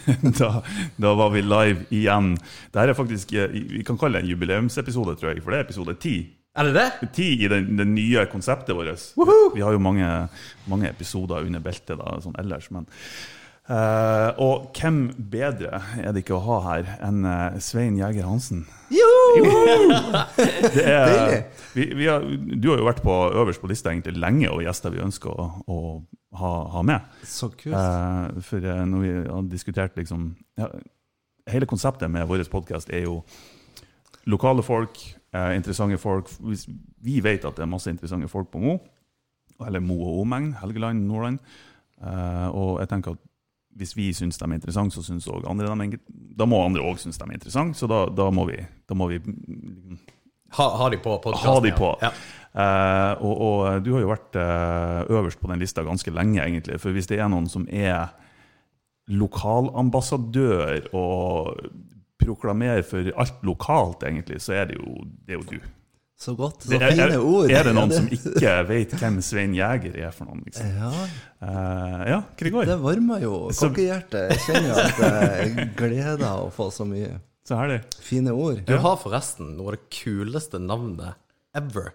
da, da var vi live igjen. Dette er faktisk, eh, Vi kan kalle det en jubileumsepisode, tror jeg, for det er episode ti. Er det det? Ti i det det nye konseptet vårt. Vi har jo mange, mange episoder under beltet da, sånn ellers, men eh, Og hvem bedre er det ikke å ha her enn uh, Svein Jæger Hansen? Det er, vi, vi har, du har jo vært på øverst på lista egentlig lenge, og gjester vi ønsker å, å ha, ha med. Så kult. Uh, for når vi har diskutert liksom ja, Hele konseptet med vår podkast er jo lokale folk, interessante folk. Vi vet at det er masse interessante folk på Mo, eller Mo og omegn, Helgeland, Nordland. Og jeg tenker at hvis vi syns de er interessante, så syns òg andre de er Da må andre òg synes de er interessante, så da, da må vi, da må vi Ha, ha de på podkasten? ha de på. Ja. Eh, og, og du har jo vært eh, øverst på den lista ganske lenge, egentlig. For hvis det er noen som er lokalambassadør og proklamerer for alt lokalt, egentlig, så er det jo, det er jo du. Så godt. Så er, fine ord. er det noen som ikke vet hvem Svein Jæger er for noen? Liksom? Ja, Uh, ja, Krigor. det varmer jo Så- kokkehjertet. Jeg kjenner jo at jeg gleder å få så mye Så herlig. fine ord. Du har forresten noe av det kuleste navnet ever.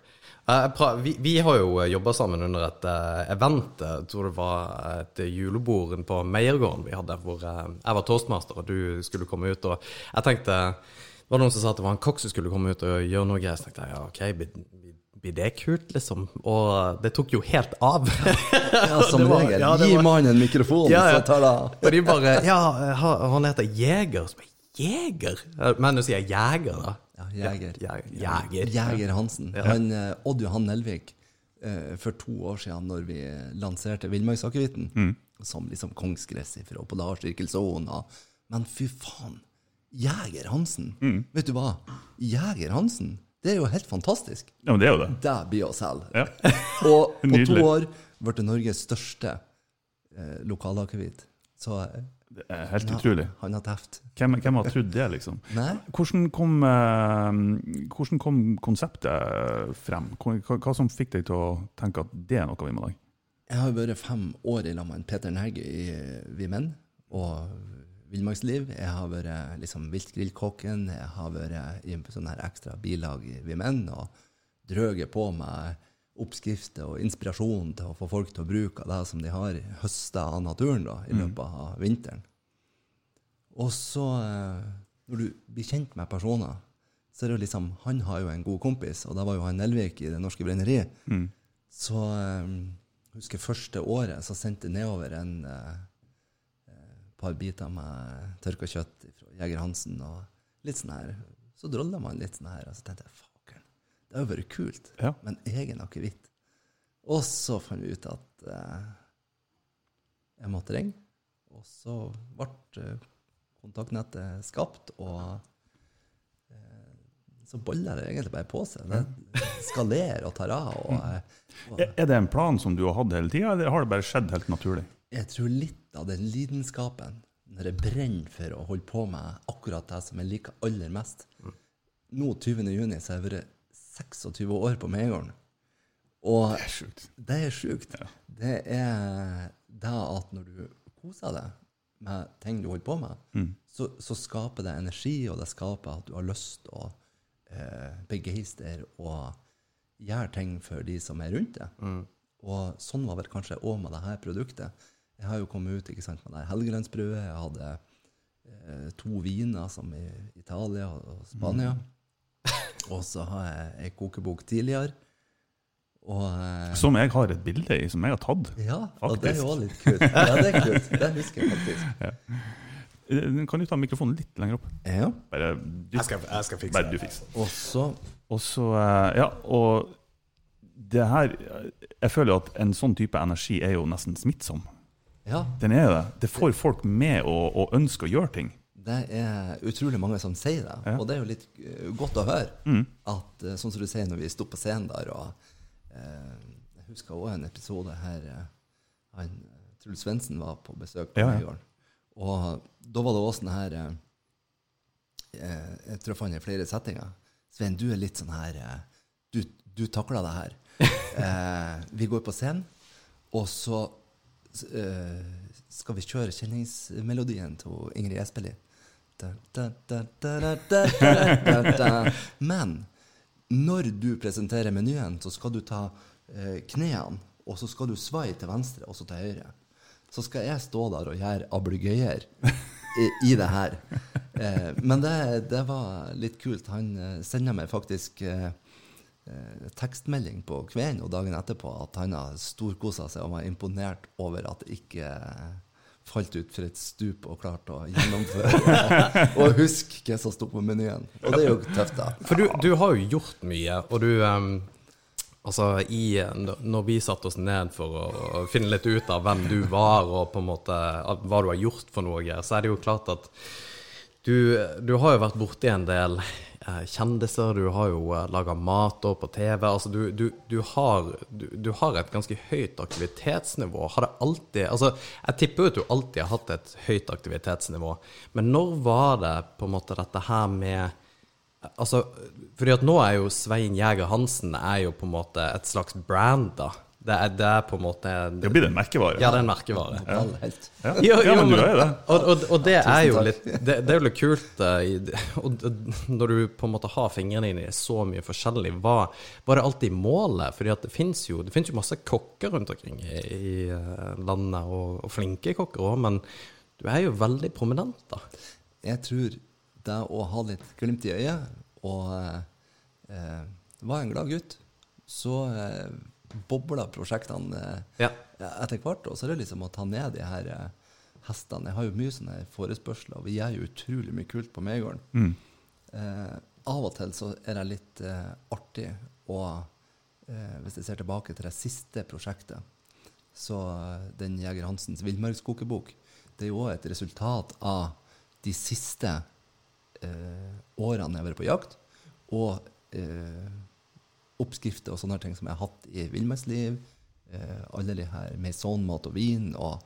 Eh, vi, vi har jo jobba sammen under et eh, event. eh, Jeg tror det var et julebord på Meiergården vi hadde, hvor eh, jeg var toastmaster, og du skulle komme ut. Og jeg tenkte var noen som sa at det var en kokk som skulle komme ut og gjøre noe. Så tenkte ja, OK, blir, det kult, liksom? Og det tok jo helt av. Ja, som var- regel. ja, Gi var- mannen en mikrofon, Ja, ja. så tar det av. Og de bare Ja, han heter Jeger. Så bare, Jeger? Men du sier Jeger, da? Ja, Jeger. Jeger. Jeger. Jeger Hansen. Han, eh, Odd Johan Nelvik, eh, for to år siden, når vi lanserte Villmarksakevitten, Mm. som liksom kongsgress fra Polarsirkelsona Men fy faen! Jeger Hansen. Mm. Vet du hva? Jeger Hansen, det er jo helt fantastisk. Ja, men det er jo det. Det blir å selge. Ja. Og på to år ble det Norges største eh, lokalakevitt. Så eh, Det er helt ja, utrolig. han har teft. Hvem, hvem har trodd det, liksom? Hvordan kom, eh, hvordan kom konseptet frem? Hva, hva- som fikk deg til å tenke at det er noe vi må lage? Jeg har vært fem år i lag med Peter Negge i Vi Menn og Villmarksliv. Jeg har vært liksom viltgrillkokken. Jeg har vært i en sånn her ekstra bilag i Vi Menn og drøget på med oppskrifter og inspirasjon til å få folk til å bruke det som de har høsta av naturen da, i løpet av vinteren. Og så, eh, når du blir kjent med personer, så er det jo liksom Han har jo en god kompis, og det var jo han Nelvik i Det Norske Brenneriet. Så eh, jeg husker første året så sendte jeg nedover en eh, eh, par biter med tørka kjøtt fra Jeger Hansen og litt sånn her. Så drolla man litt sånn her, og så tenkte jeg faken, det har vært kult, Ja. men egen akevitt. Og så fant vi ut at eh, jeg måtte ringe, og så ble eh, kontaktnettet skapt, og eh, så baller det egentlig bare på seg. Det skalerer og tar av. Og, eh, og Er er det en plan som du har hatt hele tida, eller har det bare skjedd helt naturlig? jeg tror litt av den lidenskapen, når jeg brenner for å holde på med akkurat det som jeg liker aller mest Nå 20. juni så har jeg vært 26 år på Meiergården. Og Det er sjukt. det er sjukt. Det er det at når du koser deg med ting du holder på med, så, så skaper det energi, og det skaper at du har lyst til å eh, begeistre og gjøre ting for de som er rundt deg. Og sånn var vel kanskje òg med det her produktet. Jeg har jo kommet ut ikke sant, med det Helgelandsbrødet. Jeg hadde eh, to viner, som i Italia og Spania. Og så har jeg ei kokebok tidligere. Og eh, Som jeg har et bilde i, som jeg har tatt. ja, og det er jo litt kult. Ja, det er kult. Det husker jeg faktisk. Ja. Kan du ta mikrofonen litt lenger opp? Ja. Bare du, Jeg skal, jeg skal fikse bare du det. fikser. Og så Og så, eh, ja, og det her Jeg føler jo at en sånn type energi er jo nesten smittsom. Ja, Den er det. Det får folk med å, å ønske å gjøre ting. det er utrolig mange som sier det. Ja. Og det er jo litt eh, godt å høre. Mm. At, eh, sånn som du sier når vi sto på scenen der, og eh, jeg husker også en episode her eh, han, Truls Svendsen var på besøk på Ja, ja. Og da var det også sånn her eh, Jeg traff han i flere settinger. Svein, du er litt sånn her eh, Du, du takler det her. Eh, vi går på scenen, og så Eh, skal vi kjøre kjenningsmelodien til Ingrid Espelid? Men når du presenterer menyen, så skal du ta eh, knærne, og så skal du svai til venstre og så til høyre. Så skal jeg stå der og gjøre ablegøyer i, i det her. Eh, men det, det, var litt kult. Han sender meg faktisk tekstmelding på kvelden og dagen etterpå at han har storkosa seg og var imponert over at det ikke eh, falt ut for et stup og klarte å gjennomføre og huske hva som sto på menyen. Og det er jo tøft, da. For du, du har jo gjort mye, og du um, Altså, i, når vi satte oss ned for å, finne litt ut av hvem du var, og på en måte hva du har gjort for noe, så er det jo klart at du, du har jo vært borti en del eh, kjendiser, du har jo eh, laga mat også på TV. Altså, du, du, du, har, du, har et ganske høyt aktivitetsnivå. Har det alltid Altså, jeg tipper at du alltid har hatt et høyt aktivitetsnivå, men når var det på en måte dette her med Altså, fordi at nå er jo Svein Jæger Hansen er jo på en måte et slags brand, da. Det er, det er på en måte Det blir det en merkevare. Ja, det er en merkevare. Ja. Ja, Jo, ja men du er det. Og, og, og det er jo litt det, det er jo litt kult uh, i, og, og Når du på en måte har fingrene dine i så mye forskjellig, hva var det alltid målet? Fordi at det fins jo, jo masse kokker rundt omkring i, i eh, landet, og, og flinke kokker òg, men du er jo veldig prominent, da. Jeg tror det å ha litt glimt i øyet og uh, uh, være en glad gutt, så eh, bobler prosjektene eh, Ja. etter hvert. Og så er det liksom å ta ned de her eh, hestene. Jeg har jo mye sånne forespørsler, og vi gjør jo utrolig mye kult på Megården. Mm. Eh, av og til så er det litt eh, artig å eh, Hvis jeg ser tilbake til det siste prosjektet, så eh, den Jeger Hansens villmarkskokebok, det er jo òg et resultat av de siste eh, årene jeg har vært på jakt, og eh, oppskrifter og sånne ting som jeg har hatt i villmarksliv. Eh, alle de her Maison mat og vin, og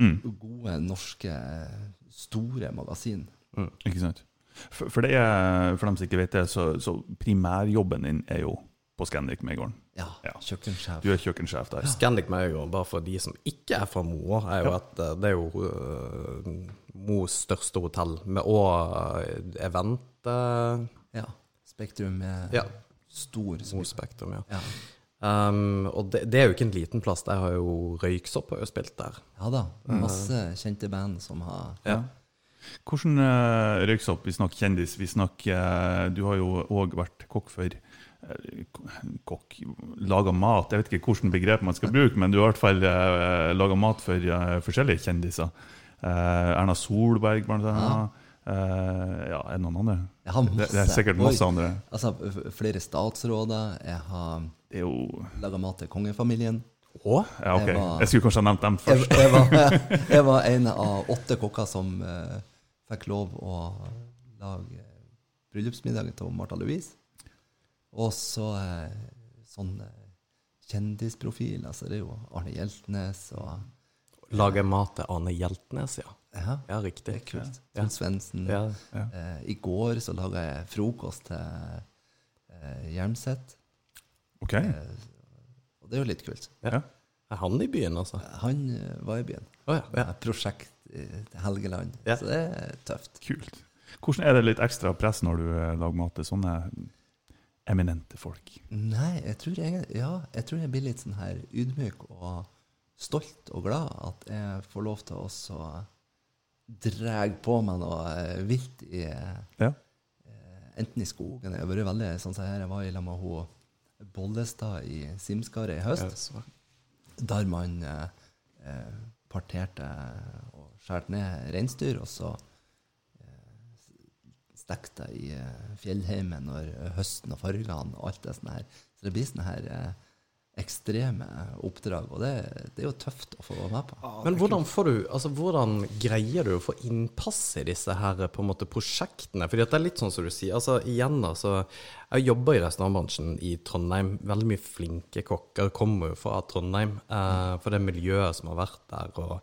Mm. gode norske store magasin. Ikke sant? For, for, det er, for dem som ikke vet det, så, så primærjobben din er jo på Scandic Megården. Ja, Ja. kjøkkensjef. Du er kjøkkensjef der. Scandic Megården, bare for de som ikke er fra Mo, er jo et, eh, det er jo uh, Mo's største hotell, med òg event uh, Ja. Spektrum Uh, Ja. Stor. Mo Spektrum, ja. Ja. Um, og det, det er jo ikke en liten plass. Der har jo Røyksopp har jo spilt der. ja da. Masse kjente band som har Ja. Hvordan uh, røyksopp? Vi snakker kjendis. Vi snakker eh, Du har jo òg vært kokk før. eh, Kokk Laga mat. Jeg vet ikke hvilket begrep man skal bruke, men du har i hvert fall uh, laga mat for uh, forskjellige kjendiser. Uh, Erna Solberg, blant annet. Eh, ja, er det noen andre? Jeg har Det, masse. det er sikkert masse Oi. andre. Altså, flere statsråder. Jeg har Det jo laga mat til kongefamilien. Å? Ja, OK. Jeg var- Jeg skulle kanskje ha nevnt dem først. jeg, var, jeg var en av åtte kokker som uh, fikk lov å lage bryllupsmiddagen til Martha Louise. Og så uh, sånn eh, kjendisprofil. Altså, det er jo Arne Hjeltnes og Lage mat til Arne Hjeltnes, ja. Ja, Ja, riktig. det er kult. Ja. Trond Svendsen. Ja. Eh, I går så laga jeg frokost til eh, Hjelmseth. OK. Eh, og det er jo litt kult. Ja. Er han i byen, altså? Han eh, var i byen. Oh, ja. ja. Ja. Prosjekt til Helgeland. Ja. Så det er tøft. Kult. Hvordan er det litt ekstra press når du eh, lager mat til sånne eminente folk? Nei, jeg tror jeg, ja, jeg tror jeg blir litt sånn her ydmyk og stolt og glad at jeg får lov til å også dra på meg noe eh, vilt i eh, Ja. Enten i skogen Jeg har vært veldig sånn som her, jeg var i lag med hun Bollestad i Simskaret i høst. Ja, der man eh, eh, parterte og skjærte ned reinsdyr, og så eh, stekte i eh, fjellheimen når høsten og fargene og alt det sånne her. Så det blir sånn her eh, ekstreme oppdrag, og det, det er jo tøft å få være med på. Men hvordan får du, altså hvordan greier du å få innpass i disse her på en måte prosjektene? Fordi at det er litt sånn som du sier, altså igjen altså, jeg jobber i restaurantbransjen i Trondheim, veldig mye flinke kokker kommer jo fra Trondheim, eh, for det miljøet som har vært der, og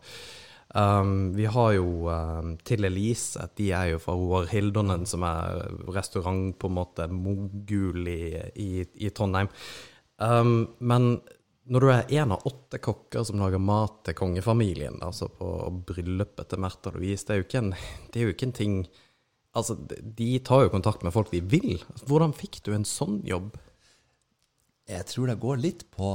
Um, vi har jo um, til Elise, de er jo fra Roar Hildonen, som er restaurant på en måte mogul i, i, i Trondheim. Um, men når du er en av åtte kokker som lager mat til kongefamilien, altså på bryllupet til Märtha Louise, det er jo ikke en, det er jo ikke en ting Altså, de tar jo kontakt med folk de vil. Hvordan fikk du en sånn jobb? Jeg tror det går litt på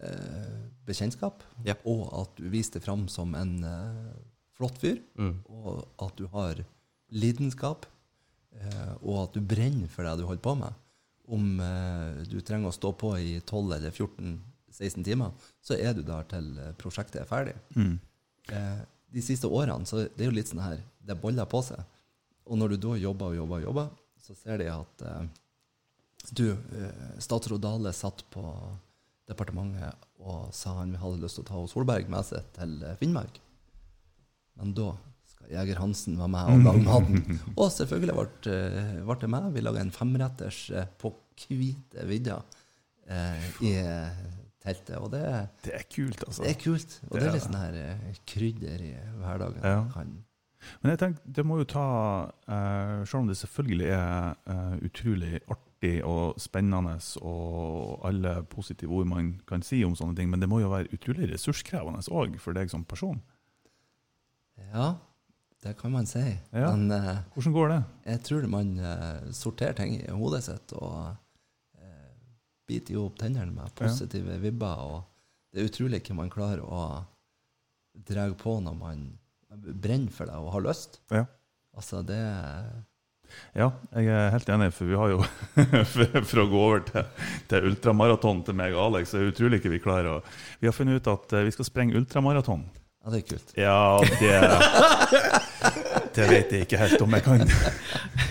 eh, bekjentskap, Ja. og at du viser deg fram som en eh, flott fyr, og at du har lidenskap, eh, og at du brenner for det du holder på med. Om eh, du trenger å stå på i 12 eller 14-16 timer, så er du der til eh, prosjektet er ferdig. Eh, de siste årene så det er jo litt sånn her Det boller på seg. Og når du da jobber og jobber og jobber, så ser de at du, statsråd Dale satt på departementet og sa han hadde lyst til å ta Solberg med seg til Finnmark. Men da Jeger Hansen var med og lage maten. Og selvfølgelig ble, eh, ble det med. Vi laga en femretters eh, på hvite vidda eh, i eh, teltet. Og det, Det er kult, altså. det er kult. Og Det det er litt sånn her krydder i hverdagen. Ja. Kan, Men jeg tenker, det må jo ta eh, Selv om det selvfølgelig er eh, utrolig artig og spennende og alle positive ord man kan si om sånne ting, men det må jo være utrolig ressurskrevende òg for deg som person. ja, det kan man si. Ja. Men eh, Hvordan går det? Jeg tror man eh, sorterer ting i hodet sitt og eh, biter jo opp tennene med positive vibber. Og det er utrolig hva man klarer å dra på når man brenner for det og har lyst. Ja. Altså, det Ja, jeg er helt enig, for vi har jo For å gå over til, til ultramaraton til meg og Alex, så er det utrolig ikke vi klarer å Vi har funnet ut at eh, vi skal sprenge ultramaraton. Ja, det er kult. Ja, det Det vet jeg ikke helt om jeg kan.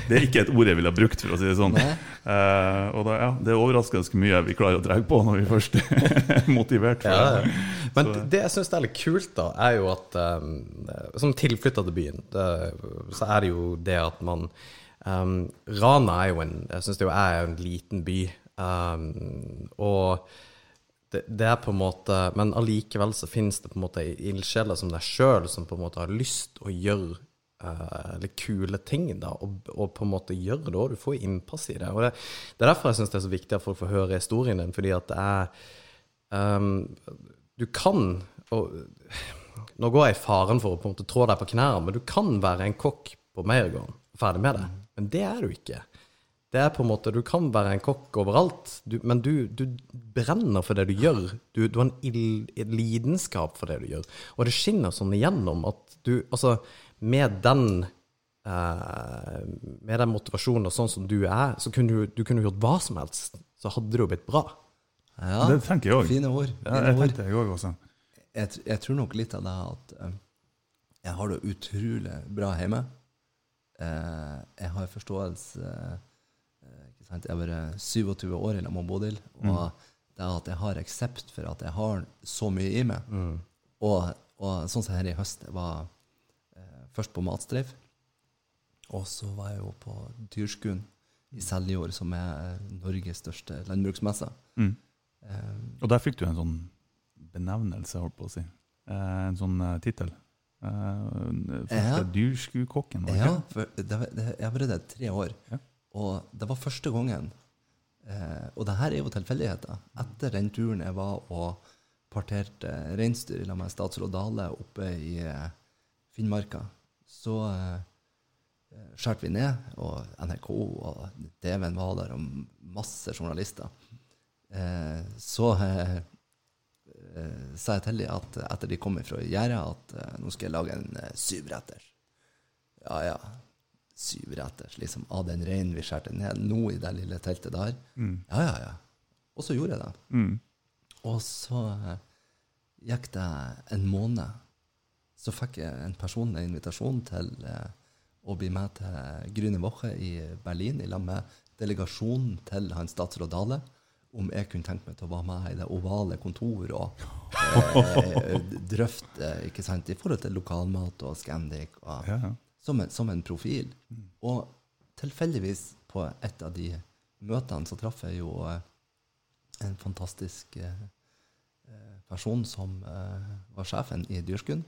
Det er ikke et ord jeg ville ha brukt, for å si det sånn. Eh, og da, ja, Det er overraskende mye vi klarer å dra på når vi først er motivert Ja, det. Men Men det jeg syns er litt kult, da, er jo at um, som tilflytta til byen, det, så er det jo det at man um, Rana er jo en Jeg syns det er en liten by. Um, og det, det er på en måte Men allikevel så finnes det på en måte ildsjeler som deg sjøl, som på en måte har lyst å gjøre eh, litt kule ting, da, og, og på en måte gjøre det, og du får innpass i det. Og det, det er derfor jeg syns det er så viktig at folk får høre historien din, fordi at det er um, Du kan og Nå går jeg i faren for å på en måte trå deg på knærne, men du kan være en kokk på Meiergården ferdig med det. Men det er du ikke. Det er på en måte, Du kan være en kokk overalt, du, men du, du brenner for det du gjør. Du, du har en, ild, en lidenskap for det du gjør. Og det skinner sånn igjennom at du Altså, med den Uh, Med den motivasjonen og sånn som du er, så kunne du, du kunne gjort hva som helst. Så hadde det jo blitt bra. Ja, Det tenker jeg òg. fine ord. Ja, jeg ord. tenkte jeg også. også. jeg, jeg tror nok litt av det at uh, jeg har det utrolig bra hjemme. Uh, jeg har forståelse eh, ikke sant? Jeg har vært 27 år i lag med Bodil, og det at jeg har aksept for at jeg har så mye i meg. Og, og sånn som her i høst, var først på matstreif, og så var jeg jo på Dyrskuen i Seljord, som er Norges største landbruksmesse. Mm. Um, Og der fikk du en sånn benevnelse, holdt på å si. Eh, en sånn uh, tittel. Uh, Ja. dyrskukokken, var det Ja, for det, var- det, jeg vært der tre år. Ja. Og det var første gangen eh, Og det her er jo tilfeldigheter. Etter den turen jeg var og parterte reinsdyr sammen med statsråd Dale oppe i eh, Finnmarka, så eh, skjærte vi ned, og NRK og TV-en var der, og masse journalister. Eh, så eh, eh, sa jeg til dem at etter de kom fra gjerdet, at eh, nå skal jeg lage en eh, syvretters. Ja, ja. Syvretters, liksom. Av den reinen vi skjærte ned nå i det lille teltet der. Ja, ja, ja. Og så gjorde jeg det. Mm. Og så eh, gikk det en måned. Så fikk jeg en personlig invitasjon til eh, å bli med til Grüne Woche i Berlin i lag med delegasjonen til han statsråd Dale. Om jeg kunne tenke meg til å være med i det ovale kontor og eh, drøfte ikke sant, i forhold til lokalmat og Scandic. Og, Ja, som, en, som en profil. Og tilfeldigvis på et av de møtene så traff jeg jo eh, en fantastisk eh, eh, person som eh, var sjefen i Dyrskuen.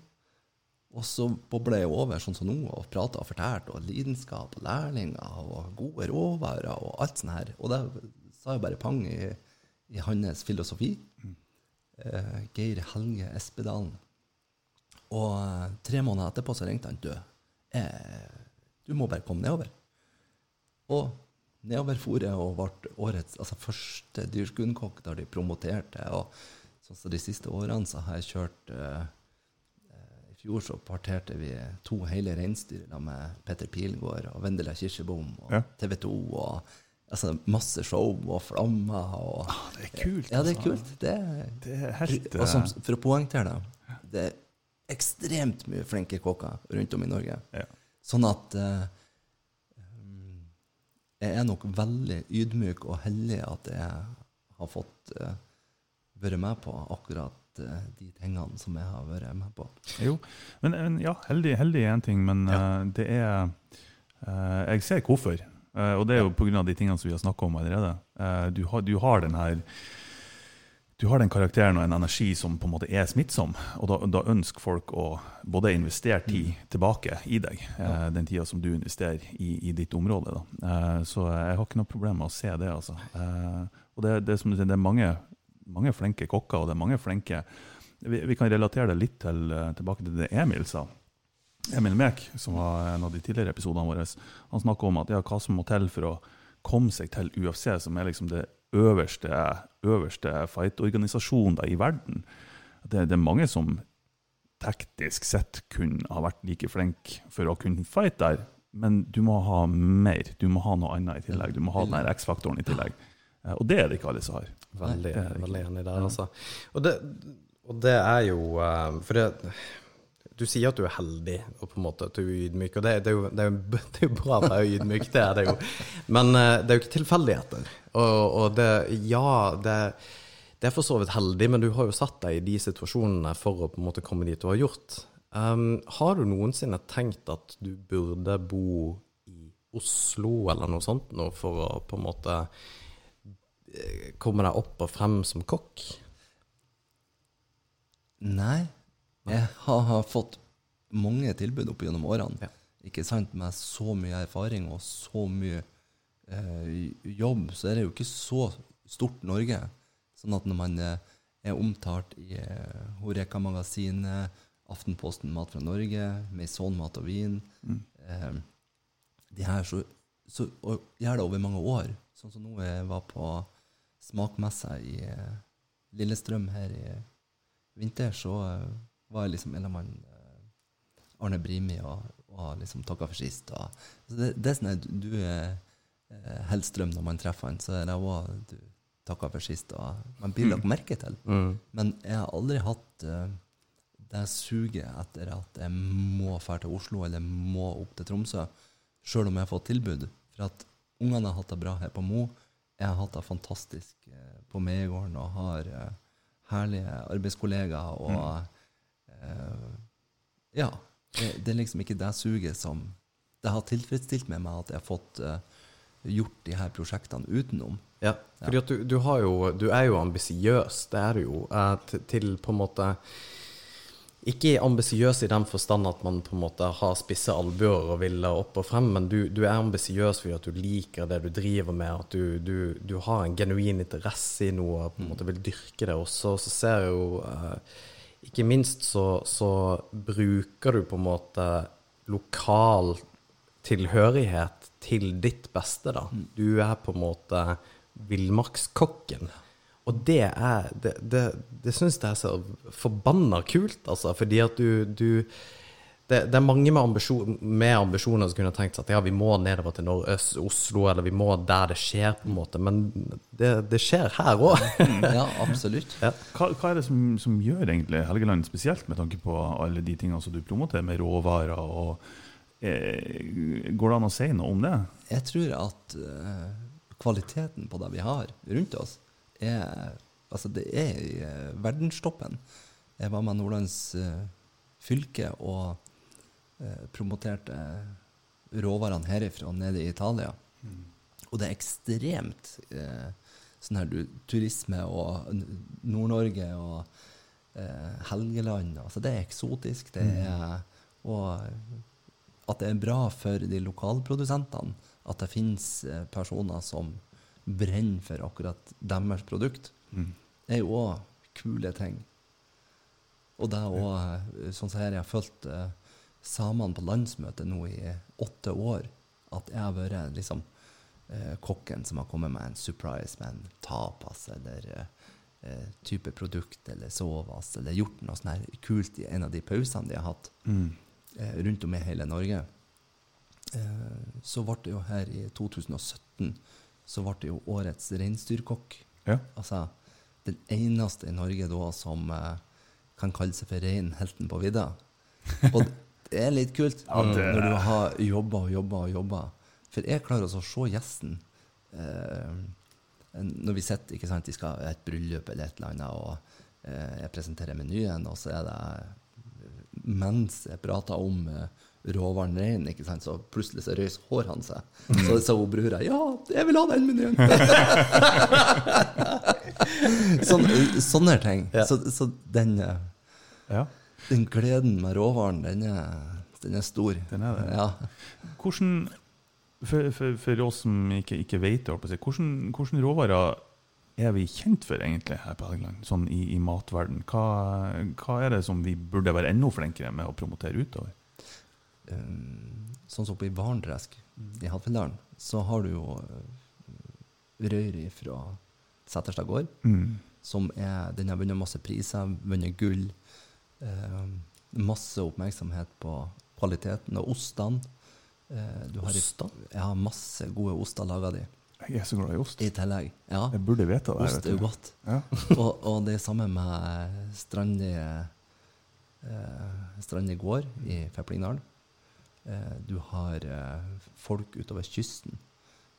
Og så bobler jeg over sånn som nå og prater og fortalte, og lidenskap og lærlinger og gode råvarer og alt sånt her. Og det sa jo bare pang i, i hans filosofi. eh, Geir Helge Espedalen. Og eh, tre måneder etterpå så ringte han død. Eh, du må bare komme nedover. Og nedover for jeg og ble årets altså første dyrskundkokk der de promoterte. Og sånn som de siste årene så har jeg kjørt eh, fjor så parterte vi to hele reinsdyr med Petter Pilgaard og Vendela Kirsebom og Ja. TV 2 og altså, masse show og flammer. Og, det er kult, Ja, det er altså. kult. Det Det er helt og som, for å poengtere det, det er ekstremt mye flinke kokker rundt om i Norge. ja. Sånn at um, jeg er nok veldig ydmyk og heldig at jeg har fått uh, være med på akkurat de tingene som jeg har vært med på. Jo, men, ja, heldig, heldig er en ting, men eh, det er uh, Jeg ser hvorfor. Uh, og det er jo pga. de tingene som vi har snakka om allerede. Du, har, du har den her du har den karakteren og en energi som på en måte er smittsom. Og da, da ønsker folk å både investere tid tilbake i deg, eh, den tida som du investerer i, i ditt område. Eh, så jeg har ikke noe problem med å se det. altså. Eh, og det, det, som du sier, det er mange, mange flinke kokker, og det er mange flinke Vi, vi kan relatere det litt til, eh, tilbake til det Emil sa. Emil Mek, som var en av de tidligere episodene våre, han snakker om at ja, hva som må til for å komme seg til UFC, som er liksom det øverste, øverste fight-organisasjonen i verden. Det, det er mange som teknisk sett kunne ha vært like flink for å kunne fight der, men du må ha mer. Du må ha noe annet i tillegg. Du må ha den X-faktoren i tillegg. Eh, Og det er det ikke alle som har. Veldig, er veldig enig der, altså. Og det, og det er jo eh, For det du sier at du er heldig, og på en måte at du er ydmyk. Og det, det, er, jo, det, er, jo, det er jo bra jeg er ydmyk, det er det jo. Men eh, det er jo ikke tilfeldigheter. Og, og det Ja, det, det er for så vidt heldig, men du har jo satt deg i de situasjonene for å på en måte komme dit du har gjort. Um, har du noensinne tenkt at du burde bo i Oslo eller noe sånt nå for å på en måte eh, komme deg opp og frem som kokk? Nei. Jeg har, fått mange tilbud opp gjennom årene. Ja. Ikke sant? Med så mye erfaring og så mye eh, jobb, så er det jo ikke så stort Norge. Sånn at når man eh, er omtalt i eh, Horeka-magasinet, Aftenposten Mat fra Norge, Maison Mat og Vin eh, De her så, så og gjør det over mange år. Sånn som nå jeg var på smakmessa i eh, Lillestrøm her i vinter, så eh, var jeg liksom en av mann eh, Arne Brimi og, og liksom takka for sist. Og, så det, det er sånn at du er Hellstrøm når man treffer han, så er det òg du takka for sist. Og man blir lagt merke til. Men jeg har aldri hatt det suget etter at jeg må dra til Oslo eller må opp til Tromsø, sjøl om jeg har fått tilbud. For at ungene har hatt det bra her på Mo. Jeg har hatt det fantastisk eh, på Megården og har eh, herlige arbeidskollegaer og eh, Ja. Det, det er liksom ikke det suget som Det har tilfredsstilt med meg at jeg har fått gjort de her prosjektene utenom. Ja, fordi at du, du har jo Du er jo ambisiøs, det er du jo, til på en måte Ikke ambisiøs i den forstand at man på en måte har spisse albuer og vil opp og frem, men du, du er ambisiøs fordi at du liker det du driver med, at du, du, du har en genuin interesse i noe og på en måte vil dyrke det også. Så ser jeg jo eh, Ikke minst så, så bruker du på en måte lokal tilhørighet til ditt beste, da. Du er på en måte villmarkskokken. Og det er Det, det, det syns jeg er så forbanna kult, altså. Fordi at du, du det, det er mange med, ambisjon, med ambisjoner som kunne tenkt seg at ja, vi må nedover til Nor Øst, Oslo, eller vi må der det skjer, på en måte. Men det, det skjer her òg. Ja, absolutt. ja. Hva, hva er det som, som gjør egentlig Helgeland spesielt, med tanke på alle de tingene som du promoterer med råvarer? og eh, Går det an å si noe om det? Jeg tror at eh, kvaliteten på det vi har rundt oss, er Altså, det er i eh, verdenstoppen. Jeg var med Nordlands eh, fylke og eh, promoterte råvarene herifra nede i Italia. Og det er ekstremt eh, sånn her du, turisme og Nord-Norge og eh, Helgeland. Altså, det er eksotisk. Det er, og at det er bra for de lokalprodusentene at det finnes personer som brenner for akkurat deres produkt, Mm. er jo òg kule ting. Og det er òg sånn som her jeg har fulgt eh, samene på landsmøtet nå i åtte år. At jeg har vært liksom eh, kokken som har kommet med en surprise med en tapas eller eh, eh, type produkt eller sovas, eller gjort noe sånt her kult i en av de pausene de har hatt Mm. eh, rundt om i hele Norge. Eh, så ble det jo her i 2017 så ble det jo årets reinsdyrkokk. Ja. Altså den eneste i Norge da som eh, kan kalle seg for reinhelten på vidda. Og det er litt kult Ja, det- når du har jobba og jobba og jobba. For jeg klarer også å se gjesten eh, når vi sitter ikke sant, de skal ha et bryllup eller et eller annet, og eh, jeg presenterer menyen, og så er det mens jeg prater om eh, råvaren rein, ikke sant, så plutselig så røys hårene seg. Så sa hun brura ja, jeg vil ha den menyen! Sånn, sånne ting. Ja. Så, så den, eh, ja. den gleden med råvaren, den er, den er stor. Den er det. Ja. Hvordan, for, for, for oss som ikke, ikke vet det, hvordan, hvordan råvarer er vi kjent for egentlig her på Helgeland, sånn i, i matverden? Hva, hva er det som vi burde være enda flinkere med å promotere utover? Um, sånn som på i Varntresk i Hattfjelldalen, så har du jo røyri fra Setterstad gård, Mm. som er Den har vunnet masse priser, vunnet gull. Um, masse oppmerksomhet på kvaliteten og ostene. Uh, du har i- Oster? Ja, masse gode oster laga de, Jeg er så glad i ost. i tillegg. Ja, Jeg burde vite det. ost er jo godt. Ja. og, og det er samme med Strandi eh, Strandi gård i Feplingdalen. Eh, du har eh, folk utover kysten.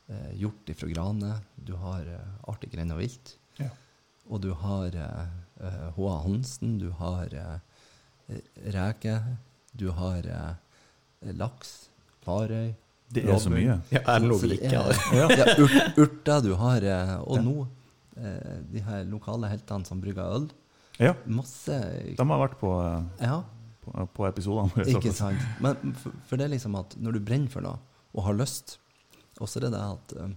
Eh, hjort ifra Grane. Du har artig grend og vilt. Ja. Og du har H.A. Hansen. Du har reker. Du har laks. Klarøy. Det er så mye. Ja, er det noe vi ikke? Ja, urter du har, og nå eh, de her lokale heltene som brygger øl. Ja, Masse de har vært på, Ja, på, på episodene ikke sant. Men for, for det er liksom at når du brenner for noe og har lyst, og så er det det at eh,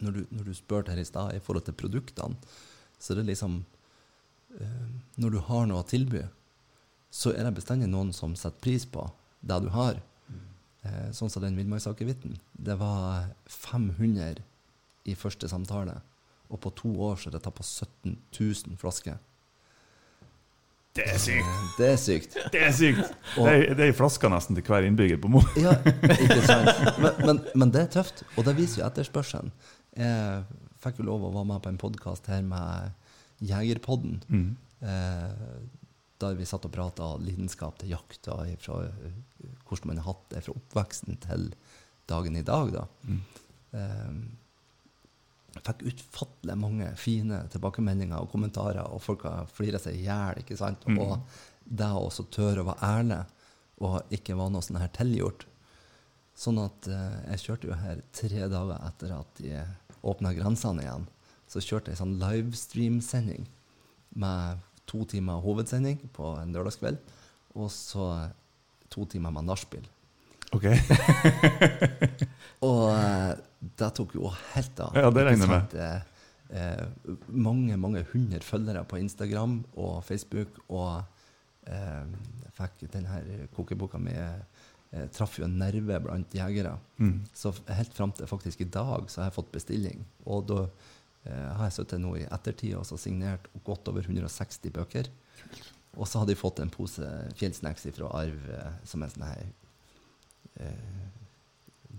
når, du, når du spurte her i stad i forhold til produktene, så er det liksom eh, Når du har noe å tilby, så er det bestandig noen som setter pris på det du har. Eh, sånn som den villmarksakevitten. Det var 500 i første samtale, og på to år så er det tatt på 17 000 flasker. Det er sykt! Eh, Det er sykt. Det er sykt! Og- Det er, det er flaska nesten til hver innbygger på Mo. Ja, ikke sant? Men, men, men det er tøft, og det viser jo etterspørselen. Jeg fikk jo lov å være med på en podkast her med Jegerpodden, Mm. eh, der vi satt og prata lidenskap til jakt, og fra, eh, hvordan man har hatt det fra oppveksten til dagen i dag. da. Mm. Eh, jeg fikk utfattelig mange fine tilbakemeldinger og kommentarer, og folk har flira seg i hjel. ikke sant? Mm. Og det å også tørre å være ærlig, og ikke være noe sånn her tilgjort. Sånn at eh, jeg kjørte jo her tre dager etter at de åpna grensene igjen. Så kjørte jeg sånn livestream-sending med to timer hovedsending på en lørdagskveld, og så to timer med nachspiel. Ok. Og eh, det tok jo helt av. Ja, det regner jeg med. Eh, mange, mange hundre følgere på Instagram og Facebook, og eh, jeg fikk denne kokeboka mi eh, traff jo en nerve blant jegere. Mm. Så helt fram til faktisk i dag så har jeg fått bestilling. Og da eh, har jeg sittet nå i ettertid og så signert godt over 160 bøker. Og så hadde jeg fått en pose Fjellsnacks fra Arv eh, som en sånn her eh,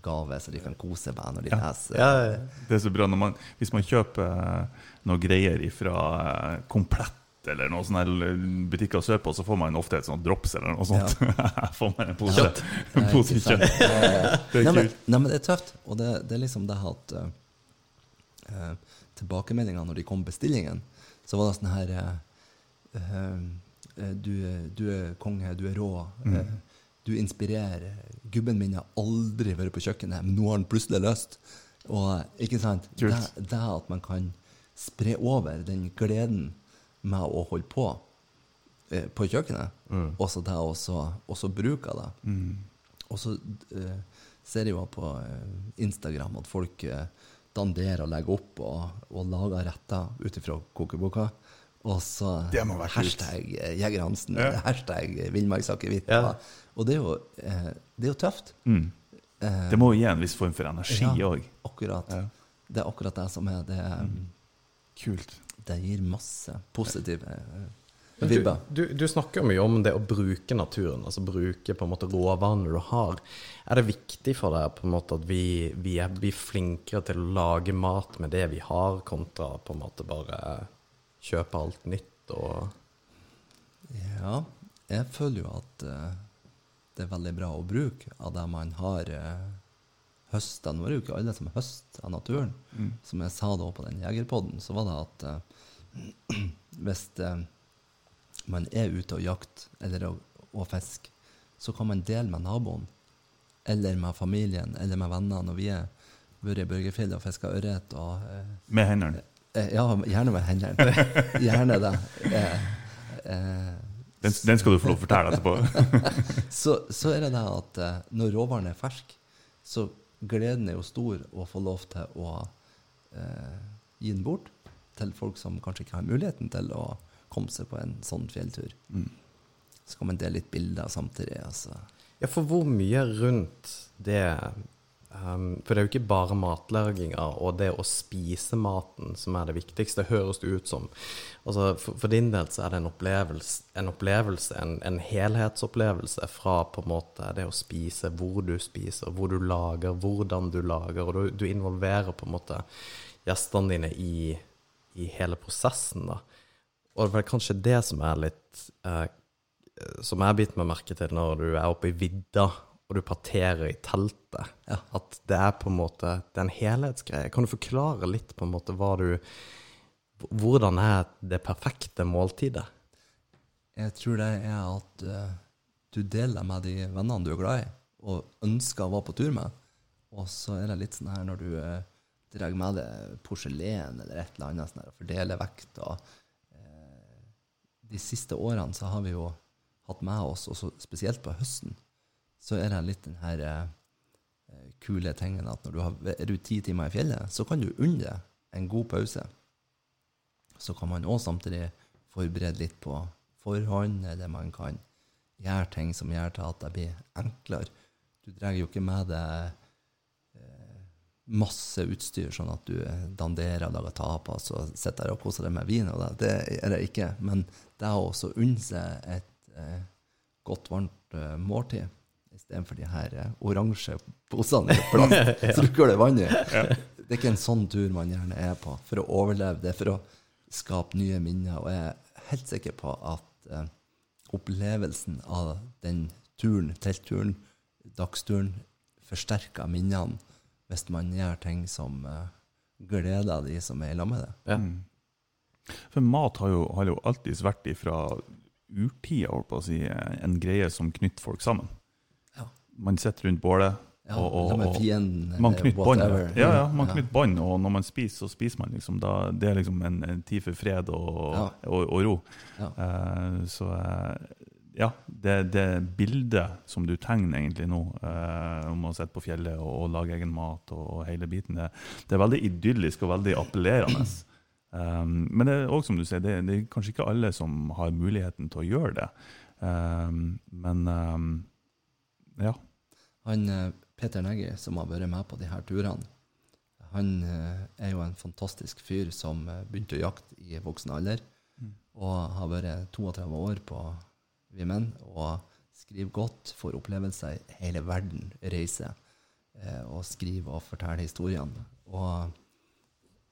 gave, så de kan kose meg når de Ja. leser. Ja, ja. Det er så bra når man, hvis man kjøper eh, noe greier fra Komplett eller noen sånne her butikker sørpå, så får man ofte et sånt drops eller noe sånt. Jeg får man en pose, Kjøtt. en Eh, pose kjøtt. Eh, Det er nei, men, kult. nei, men det er tøft. Og det, det er liksom det at uh, uh, Tilbakemeldingene når de kom bestillingen, så var det sånn her uh, uh, du, du er konge, du er rå. Mm. Du inspirerer. Gubben min har aldri vært på kjøkkenet, men nå har han plutselig lyst. Og ikke sant? Det, det at man kan spre over den gleden med å holde på eh, på kjøkkenet, Mm. også det å bruke det. Mm. Og så eh, ser jeg jo på eh, Instagram at folk eh, danderer og legger opp og, og lager retter ut ifra kokeboka. Og så hashtag eh, Jeger Hansen, Ja. hashtag villmarksakevitt. Ja. Og det er, jo, eh, det er jo tøft. Mm. Eh, Det må jo gi en viss form for energi Ja. akkurat. Ja. Det er akkurat det som er det. Mm. Kult. Det gir masse positive eh, Men Du, vibber. du, du snakker mye om det å bruke naturen, altså bruke på en måte råvarene du har. Er det viktig for deg på en måte at vi, vi er, blir flinkere til å lage mat med det vi har, kontra på en måte bare kjøpe alt nytt og Ja, jeg føler jo at uh, det er veldig bra å bruke av det man har uh, høsta. Nå er det jo ikke alle som høster av naturen. Mm. Som jeg sa da på den jegerpodden, så var det at uh, hvis uh, man er ute og jakter eller å, og fisker, så kan man dele med naboen eller med familien eller med venner når vi har vært i Børgefjellet og fiska ørret. eh, Med hendene. Eh, Ja, gjerne med hendene. Gjerne det. Eh, eh, Den, den skal du få lov å fortelle etterpå. så, så er det det at eh, når råvaren er fersk, så gleden er jo stor å få lov til å eh, gi den bort til folk som kanskje ikke har muligheten til å komme seg på en sånn fjelltur. Mm. Så kan man dele litt bilder samtidig. Altså. Ja, for hvor mye rundt det um, For det er jo ikke bare matlaginga og det å spise maten som er det viktigste, høres det ut som. Altså, for, for din del så er det en opplevelse, en, opplevelse en, en helhetsopplevelse fra på en måte det å spise, hvor du spiser, hvor du lager, hvordan du lager, og du, du involverer på en måte gjestene dine i, i hele prosessen, da. Og det er kanskje det som er litt eh, som jeg har bitt meg merke til når du er oppe i vidda og du parterer i teltet, Ja. at det er på en måte det er en helhetsgreie. Kan du forklare litt på en måte hva du Hvordan er det perfekte måltidet? Jeg tror det er at uh, du deler med de vennene du er glad i, og ønsker å være på tur med. Og så er det litt sånn her når du uh, drar med deg porselen eller et eller annet sånn her, og fordeler vekt. og eh, De siste årene så har vi jo hatt med oss, også spesielt på høsten, så er det litt den her eh, kule tingen at når du har, er du ti timer i fjellet, så kan du unne deg en god pause. Så kan man òg samtidig forberede litt på forhånd, eller man kan gjøre ting som gjør til at det blir enklere. Du drar jo ikke med deg eh, masse utstyr, sånn at du eh, danderer og lager tapas og sitter der og koser deg med vin. Og det, det er det ikke. Men det å også unne seg et eh, godt, varmt eh, måltid istedenfor de her eh, oransje posene i plast så du det vann i. Det er ikke en sånn tur man gjerne er på for å overleve. Det er for å skape nye minner. Og jeg er helt sikker på at eh, opplevelsen av den turen, teltturen, dagsturen, forsterker minnene hvis man gjør ting som eh, gleder de som er i lag med det. Ja. For mat har jo, har jo alltid vært ifra urtida holdt på å si, en greie som knytter folk sammen. Man sitter rundt bålet. Ja, og, og, og fienden, man knytter bånd. Ja, ja, man Ja. knytter bånd, og når man spiser, så spiser man liksom. Da, det er liksom en, en tid for fred og, Ja. og, ro. Ja. Eh, så uh, ja, det, det bildet som du tegner egentlig nå, eh, om å sitte på fjellet og, og lage egen mat og, og hele biten, det, det er veldig idyllisk og veldig appellerende. Um, men det er også som du sier, det, det er kanskje ikke alle som har muligheten til å gjøre det. Um, men um, ja. Han eh, Peter Neggi, som har vært med på de her turene, han eh, er jo en fantastisk fyr som eh, begynte å jakte i voksen alder, Mm. og har vært 32 år på Vi Menn, og skriver godt, får opplevelser i hele verden, reiser, eh, og skriver og forteller historiene. Og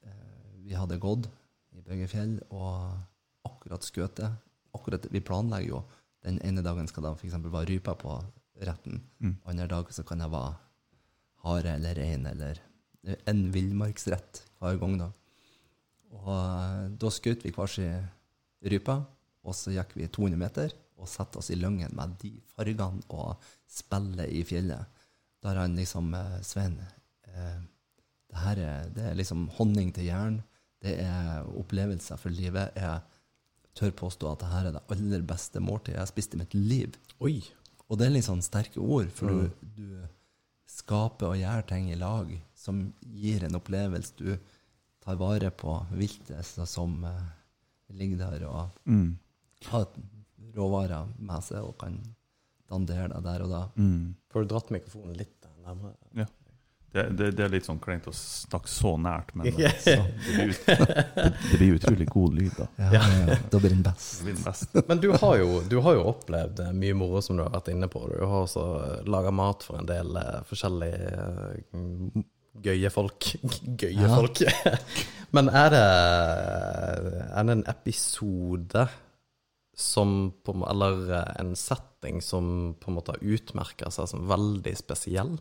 eh, vi hadde gått i Bøgefjell og akkurat skutt. Akkurat, vi planlegger jo den ene dagen skal de f.eks. være rype på retten. Mm. Andre dag så kan det være hare eller rein eller en villmarksrett hver gang. Da Og eh, da skjøt vi hver sin rype, og så gikk vi 200 meter og satte oss i lyngen med de fargene og spillet i fjellet. Der han liksom eh, Svein, eh, det her er, det er liksom honning til hjernen. Det er opplevelser for livet. Jeg tør påstå at det her er det aller beste måltidet jeg har spist i mitt liv. Oi. Og det er litt sånn sterke ord, for du, du skaper og gjør ting i lag som gir en opplevelse. Du tar vare på viltet som uh, ligger der og Mm. har råvarer med seg og kan dandere deg der og da. Mm. Får du dratt mikrofonen litt nærmere? Det, det, det er litt sånn kleint å snakke så nært, men Ja. det, blir, ut, det, det blir utrolig god lyd, da. Ja, ja. Da blir den best. Det blir den best. Men du har, jo, du har jo opplevd eh, mye moro som du har vært inne på. Du har også laga mat for en del eh, forskjellige eh, gøye folk. Gøye Ja. folk. Men er det, er det en episode som på, Eller eh, en setting som på en måte utmerker seg som veldig spesiell?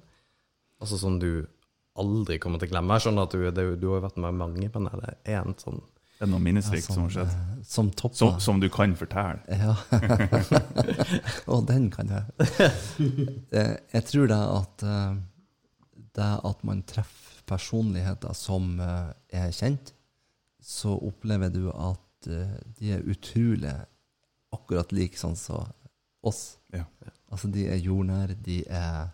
Altså som du aldri kommer til å glemme? Jeg skjønner at du, det, du har vært med mange, men er det én sånn Det er noe minnesrikt som har skjedd. eh, som Som, som du kan fortelle. Ja. Og den kan jeg. Eh, Jeg tror det at eh, det at man treffer personligheter som er kjent, så opplever du at de er utrolig akkurat like sånn som oss. Ja. Altså, de er jordnære, de er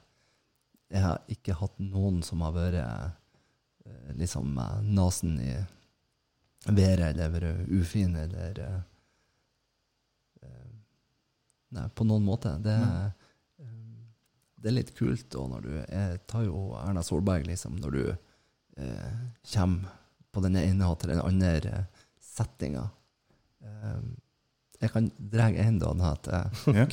Jeg har ikke hatt noen som har vært eh, liksom med nesen i været eller vært ufin eller eh, eh, Nei, på noen måte. Det, eh, det er litt kult da når du Jeg tar jo Erna Solberg, liksom, når du eh, kommer på den ene til den andre eh, settinga. Eh, jeg kan dra en da, at eh, Ja.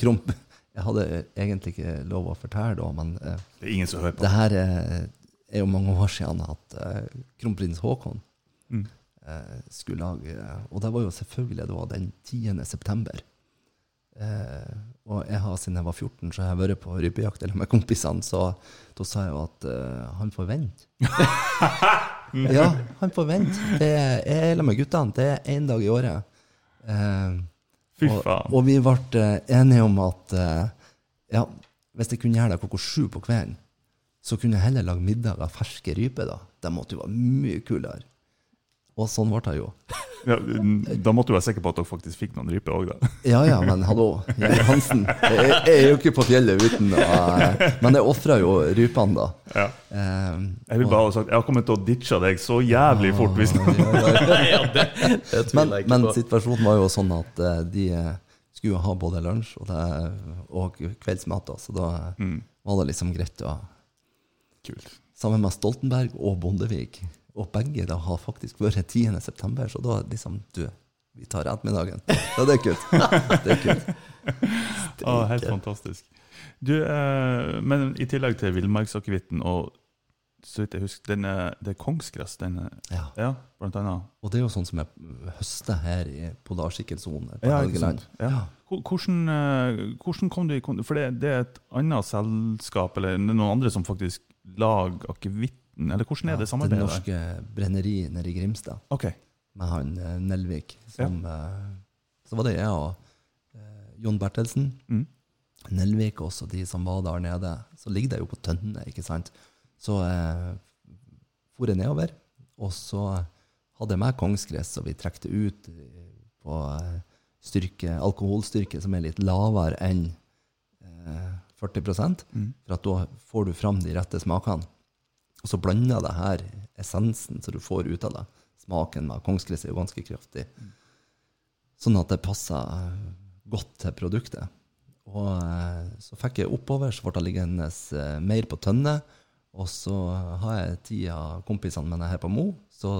Jeg hadde egentlig ikke lov å fortelle da, men eh, Det er ingen som hører på. det her er, er jo mange år siden at eh, kronprins Haakon Mm. eh, skulle lage Og det var jo selvfølgelig da den 10. september. Eh, og jeg har, siden jeg var 14, så har jeg vært på rypejakt med kompisene, så da sa jeg jo at eh, han får vente. ja, han får vente. Det er- Jeg er med guttene. Det er én dag i året. Eh, Fy og, faen. og vi ble eh, enige om at eh, ja, hvis jeg kunne gjøre det klokka sju på kvelden, så kunne jeg heller lage middag av ferske ryper. da. Det måtte jo være mye kulere. Og sånn ble det jo. Ja, da måtte du være sikker på at dere faktisk fikk noen ryper òg, da. Ja ja, men hallo, Geir Hansen. Jeg, jeg er jo ikke på fjellet uten å eh, Men jeg ofra jo rypene, da. Ja. Um, Jeg vil bare ha sagt, jeg har kommet til å ditche deg så jævlig fort. hvis ja, det, det Men, men situasjonen var jo sånn at eh, de eh, skulle ha både lunsj og, det, og kveldsmat, da, så da Mm, var det liksom greit å kult. Sammen med Stoltenberg og Bondevik. Og begge da har faktisk vært 10. september, så da liksom Du, vi tar ettermiddagen. Ja, det er kult. Det er kult. Ah, helt fantastisk. Du, eh, men i tillegg til villmarksakevitten og så vidt jeg husker, den er, det er kongsgress, den er, Ja. ja, blant annet. Og det er jo sånn som jeg høster her i polarsirkelsonen på Ja, Helgeland. Ja. Hvor- Hvordan, eh, hvordan kom du i kontakt For det, det er et annet selskap, eller er noen andre som faktisk lager akevitten? Eller hvordan er det Det samarbeidet? Det norske brenneri nede i Grimstad, Okay. med han eh, Nelvik. Som, eh, så var det jeg og eh, Jon Bertelsen. Mm. Nelvik også, de som var der nede. Så ligger det jo på tønne, ikke sant. Så eh, for jeg nedover, og så hadde jeg med kongsgress, og vi trekte ut på styrke, alkoholstyrke som er litt lavere enn eh, 40 Mm. for at da får du fram de rette smakene. Og så blander det her essensen som du får ut av det. Smaken med kongsgress er jo ganske kraftig. Sånn at det passer godt til produktet. Og eh, så fikk jeg oppover, så ble det liggende eh, mer på tønne. Og så har jeg ti av kompisene mine her på Mo, så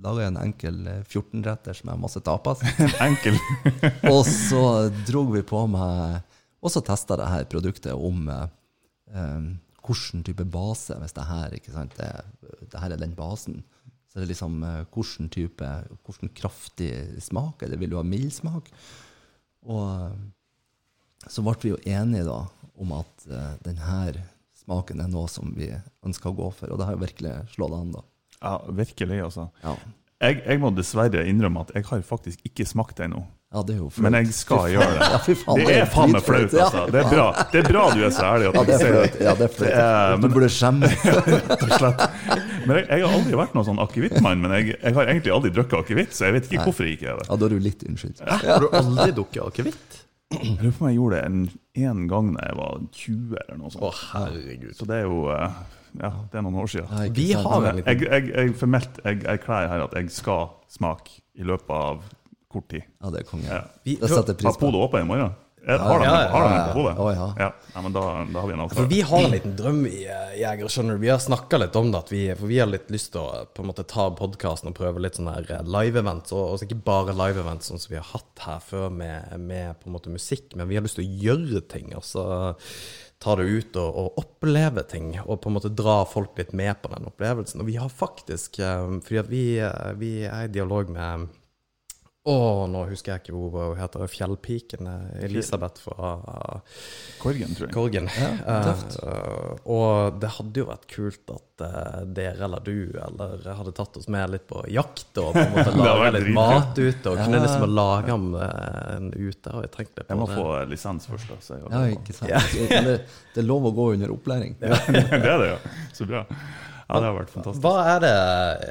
laga jeg en enkel eh, 14-retters med masse tapas. Enkel. Og så drog vi på med Og så testa det her produktet om eh, hvilken type base, hvis det her, ikke sant, det, det her er den basen. Så det er liksom eh, hvilken type Hvilken kraftig smak, eller vil du ha mild smak? Og eh, så ble vi jo enige da om at uh, denne smaken er noe som vi ønsker å gå for, og det har jo virkelig slått an, da. Ja, virkelig, altså. Ja, Jeg, jeg må dessverre innrømme at jeg har faktisk ikke smakt det ennå. Ja det er jo flaut. Men jeg skal gjøre det. Ja, faen, Det er faen meg flaut, altså. Det er bra, det er bra du er så ærlig at Ja, du det er sier flaut. Ja, det er flaut. Det er- Du men- burde skjemmes. rett og slett. Men jeg, jeg har aldri vært noen sånn akevittmann, men jeg, jeg har egentlig aldri drukket akevitt, så jeg vet ikke hvorfor jeg ikke er det. Ja, da er du litt unnskyldt. Har du aldri drukket akevitt? Jeg lurer på om jeg gjorde det en, en gang da jeg var 20 eller noe Å, sånt. herregud. Så det er jo eh, Ja, det er noen år siden. Nei, ikke Vi har Jeg, jeg, jeg formelt jeg erklærer her at jeg skal smake i løpet av kort tid. Ja, det er konge. Ja. Vi, Det setter pris på. Polet åpen i morgen? Har de ja, har på ja. hodet? Ja. ja. men da, da har vi en For vi har en liten drøm i eh, Jeger, skjønner du. Vi har snakka litt om det. Vi, for vi har litt lyst til å på en måte ta podkasten og prøve litt sånne her eh, live-events. Og, og ikke bare live-events sånn som vi har hatt her før med, med på en måte musikk, men vi har lyst til å gjøre ting. Altså ta det ut og, og oppleve ting, og på en måte dra folk litt med på den opplevelsen. Og vi har faktisk eh, Fordi at vi, vi er i dialog med å, nå husker jeg ikke hva hun heter. Fjellpiken. eh, Elisabeth fra Korgen, tror jeg. Korgen. Ja. Eh, og det hadde jo vært kult at uh, dere eller du eller hadde tatt oss med litt på jakt og på en måte laga litt mat ute. Og kunne liksom lage en, en ute. Og jeg tenkte på Jeg må det. få lisens først, da. Så jeg, Ja, ikke sant. Det, det er lov å gå under opplæring. det er det, ja. Så bra. Ja, det har vært fantastisk. Hva er det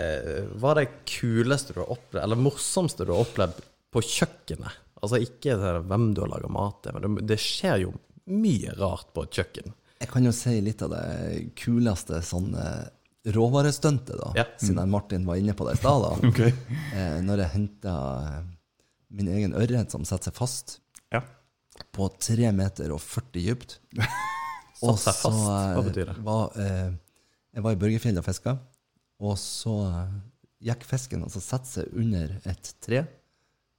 eh, Hva er det kuleste du har opplevd, eller morsomste du har opplevd på kjøkkenet? Altså ikke hvem du har laga mat til, men det, det skjer jo mye rart på et kjøkken. Jeg kan jo si litt av det kuleste sånn eh, råvarestuntet, da. Ja. Siden Martin var inne på det i stad. okay. Eh, når jeg henta min egen ørret som setter seg fast Ja. på 3 meter og 40 dypt. Satt seg fast? eh, Hva betyr det? Var, eh, jeg var i Børgefjell og fiska, og så eh, gikk fisken og så satte seg under et tre.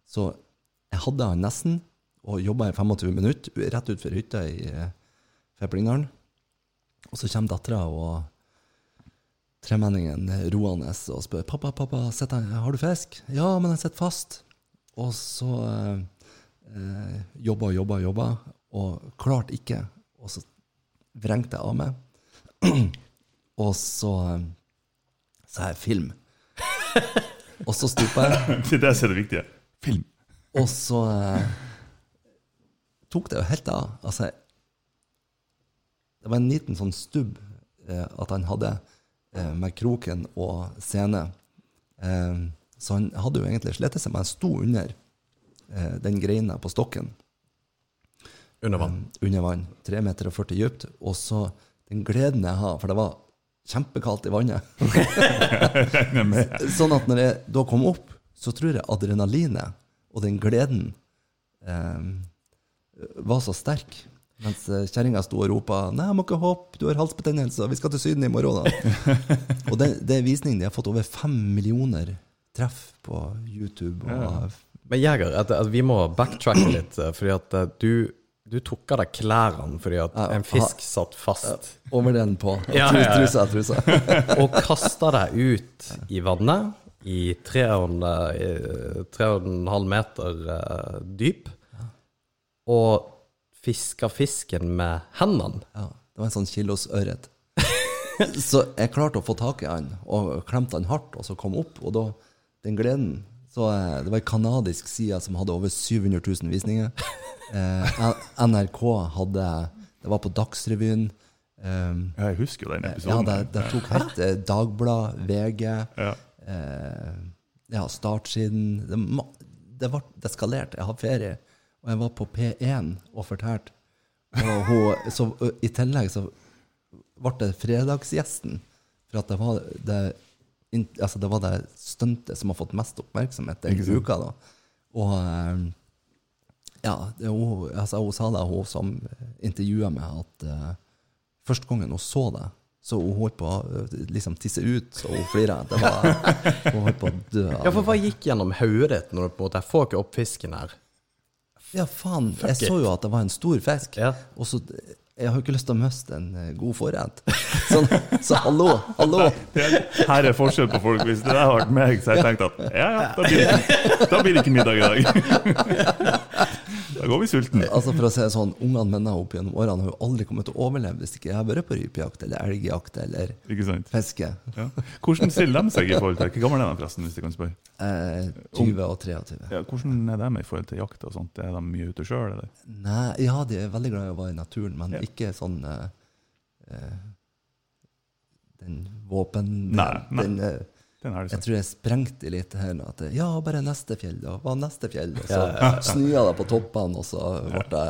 Så jeg hadde han nesten, og jobba i 25 minutter rett utfor hytta i eh, Feplingdalen. Og så kommer dattera og tremenningen roende og spør pappa, pappa, jeg- har du fisk. Ja, men jeg sitter fast. Og så eh, eh, jobba og jobba og jobba, og klarte ikke. Og så vrengte jeg av meg. og så eh, sa jeg film. og så stupa jeg. Det er det som er det viktige. Film. Og så eh, tok det jo helt av. Altså, det var en liten sånn stubb eh, at han hadde eh, med kroken og scene. Eh, så han hadde jo egentlig slitt seg, men han sto under eh, den greina på stokken Under vann. eh, under vann. 3 meter og 40 dypt. Og så den gleden jeg har, for det var kjempekaldt i vannet. Sånn at når jeg da kom opp, så tror jeg adrenalinet og den gleden eh, var så sterk. Mens eh, kjerringa sto og ropa 'Nei, jeg må ikke hoppe, du har halsbetennelse, vi skal til Syden i morgen', da. og det, det er visning. De har fått over fem millioner treff på YouTube. Og, Men Jeger, at, at vi må backtracke litt, eh, fordi at eh, du, du tok av deg klærne fordi at en fisk satt fast, Og med den på. Ja, ja. Trusa, trusa. og kasta deg ut i vannet i tre og en, eh, meter eh, dyp, og fiska fisken med hendene. Ja, det var en sånn kilos ørret. så jeg klarte å få tak i han, og klemte han hardt, og så kom opp. Og da, den gleden så eh, Det var ei kanadisk side som hadde over 700 000 visninger. Eh, NRK hadde Det var på Dagsrevyen. Um, Ja, jeg husker jo den ja, episoden. det, det tok helt eh, Dagblad, VG, Ja. eh, ja, Startsiden det, det ble det eskalerte. Jeg har ferie, og jeg var på P1 og fortalte. Og hun, så, I tillegg så ble det fredagsgjesten. For at det var det, altså det, var det stuntet som har fått mest oppmerksomhet den uka. da. Og eh, ja, det, hun, altså, hun sa det, hun som intervjua meg, at uh, første gangen hun så det, så hun holdt på å eh, liksom tisse ut, så hun flira. Hun holdt på å dø. Ja, for hva gikk gjennom hodet ditt når du på en måte Jeg får ikke opp fisken her. Ja, faen. Jeg it. så jo at det var en stor fisk. Ja. Og så Jeg har ikke lyst til å miste en eh, god forrett. Så, så hallo, hallo. Her er forskjell på folk. Hvis det der hadde vært meg, så hadde jeg tenkt at ja, ja, da blir, det, da blir det ikke middag i dag. Da går vi sulten. Altså For å si sånn, Ungene mine opp gjennom årene har jo aldri kommet til å overleve hvis ikke jeg har vært på rypejakt eller elgjakt eller fiske. Ja. Hvordan stiller de seg i forhold til Hvor gammel er de forresten, hvis jeg kan spørre? Eh, 20 og 23. Ja, hvordan er de i forhold til jakt og sånt? Er de mye ute sjøl, eller? Nei, ja, de er veldig glad i å være i naturen, men Ja. ikke sånn eh, eh, Den våpen... Nei, nei. Den, eh, jeg tror jeg sprengte litt her nå. At ja, bare neste fjell, da. Hva neste fjell? Og så snøa det på toppene, og så ble det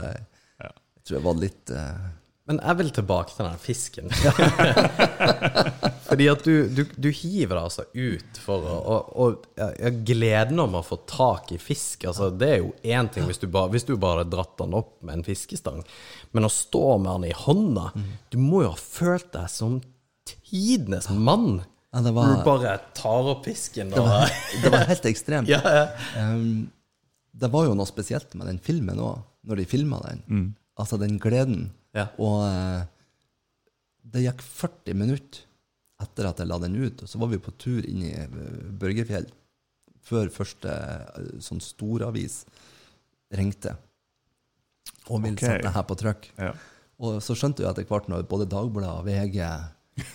Ja. Jeg tror jeg var litt uh... Men jeg vil tilbake til den fisken. Fordi at du, du, du hiver deg altså ut for å Og, og ja, gleden om å få tak i fisk, altså det er jo én ting hvis du, bare, hvis du bare hadde dratt den opp med en fiskestang, men å stå med den i hånda Du må jo ha følt deg som tidenes mann. Ja, det Du bare tar opp fisken det var, det var helt ekstremt. ja, ja. Um, det var jo noe spesielt med den filmen òg, når de filma den. Altså den gleden. Ja. Og uh, det gikk 40 minutter etter at jeg la den ut, og så var vi på tur inn i eh, Børgefjell før første eh, sånn storavis ringte og ville okay. sette det her på trykk. Ja. Og så skjønte jeg etter hvert når både Dagbladet og VG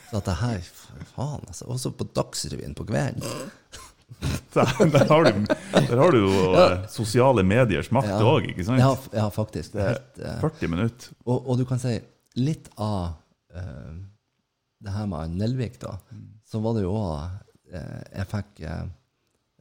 sa at det her Faen, altså. Også på Dagsrevyen på kvelden. Der, der, har du, der har du jo ja. sosiale mediers makt Ja. ikke sant? Ja, ja faktisk. Det er helt, uh, 40 minutter. Og, og du kan si litt av uh, det her med Nelvik, da. Så var det jo òg uh, Jeg fikk eh,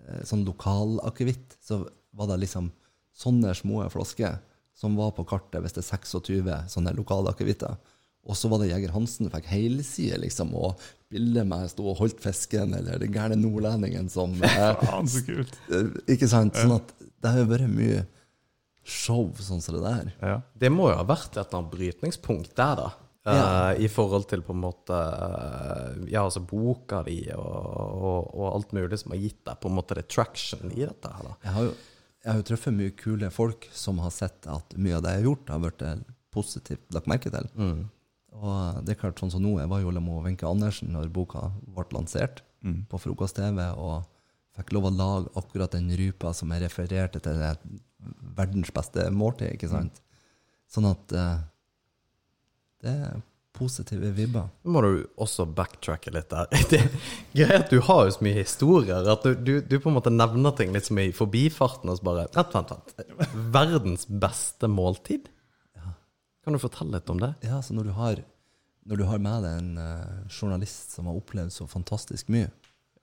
eh, sånn lokalakevitt. Så var det liksom sånne små flasker som var på kartet hvis det er 26 sånne lokalakevitter. Og så var det Jeger Hansen fikk helside, liksom, og bildet med jeg sto og holdt fisken, eller den gærne nordlendingen som eh, Faen, så kult. eh, Ikke sant? Sånn at det har jo vært mye show sånn som det der. Ja. Det må jo ha vært et eller annet brytningspunkt der, da. Eh, I forhold til på en måte uh, Ja, altså boka di og, og, og alt mulig som har gitt deg på en måte det traction i dette her, da. Jeg har jo, jeg har jo truffet mye kule folk som har sett at mye av det jeg har gjort, har blitt positivt lagt merke til. Og det er klart, sånn som nå, jeg var jo sammen med Wenche Andersen når boka ble lansert på frokost-TV, og fikk lov å lage akkurat den rypa som jeg refererte til det verdens beste måltid, ikke sant? Sånn at uh, det er positive vibber. Nå må du også backtracke litt der. Det er greit at du har jo så mye historier at du, du, du på en måte nevner ting litt som i forbifarten og så bare Vent, vent, vent. Verdens beste måltid? Kan du fortelle litt om det? Ja, så når du har, når du har med deg en uh, journalist som har opplevd så fantastisk mye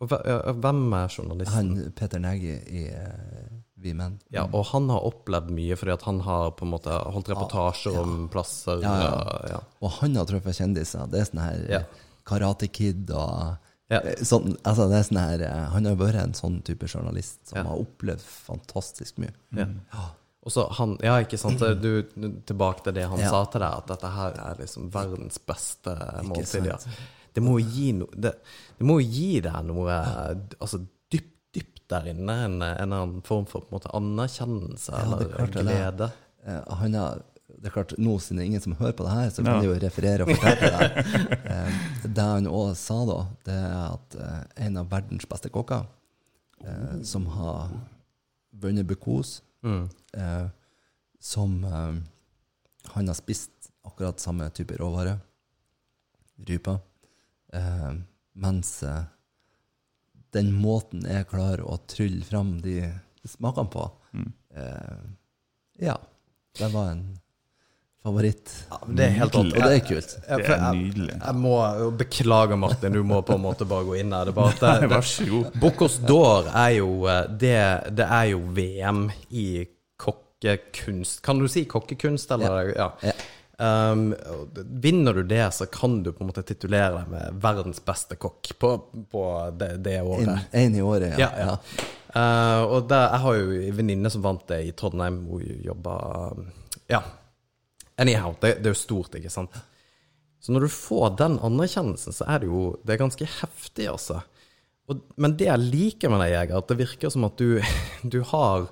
Og Hvem er journalisten? Han Peter Negi i uh, Vi Menn. Ja, og han har opplevd mye fordi at han har på en måte holdt reportasjer om plasser. Ja, ja. ja, ja. Og han har truffet kjendiser. Det er sånn her Ja. Karate Kid og Ja. eh, sånn, altså det er sånn her, eh, Han har vært en sånn type journalist som Ja. har opplevd fantastisk mye. Ja. Og så han, ja, ikke sant, du, tilbake til det han Ja. sa til deg, at dette her er liksom verdens beste måltid. Ja. Det må jo gi no, det, det må gi deg noe altså dypt, dypt der inne, en, en eller annen form for på en måte anerkjennelse Ja, er eller klart er det. glede. Eh, han har, det er klart, Nå siden det er ingen som hører på det her, så kan jeg jo referere og fortelle deg. Eh, det han òg sa, da, det er at eh, en av verdens beste kokker, eh, som har vunnet Bukos, eh, som eh, Han har spist akkurat samme type råvare, rypa, eh, mens eh, den måten jeg klarer å trylle fram de smakene på eh, Ja. Det var en favoritt. Det er helt Og det er kult. Ja, Det er jeg- nydelig. Jeg må beklage, Martin, du må på en måte bare gå inn her. Det d'Or er jo eh, det, det er jo VM i kokkekunst. Kan du si kokkekunst, eller? Ja. Ja. Um, vinner du det, så kan du på en måte titulere deg med verdens beste kokk på, på det, det året. Én i året, ja. Ja, ja. Uh, og der, jeg har jo en venninne som vant det i Trondheim, hun jobba Ja. Anyhow, det, det er jo stort, ikke sant? Så når du får den anerkjennelsen, så er det jo Det er ganske heftig, altså. Og, men det jeg liker med deg, Jeger, at det virker som at du, du har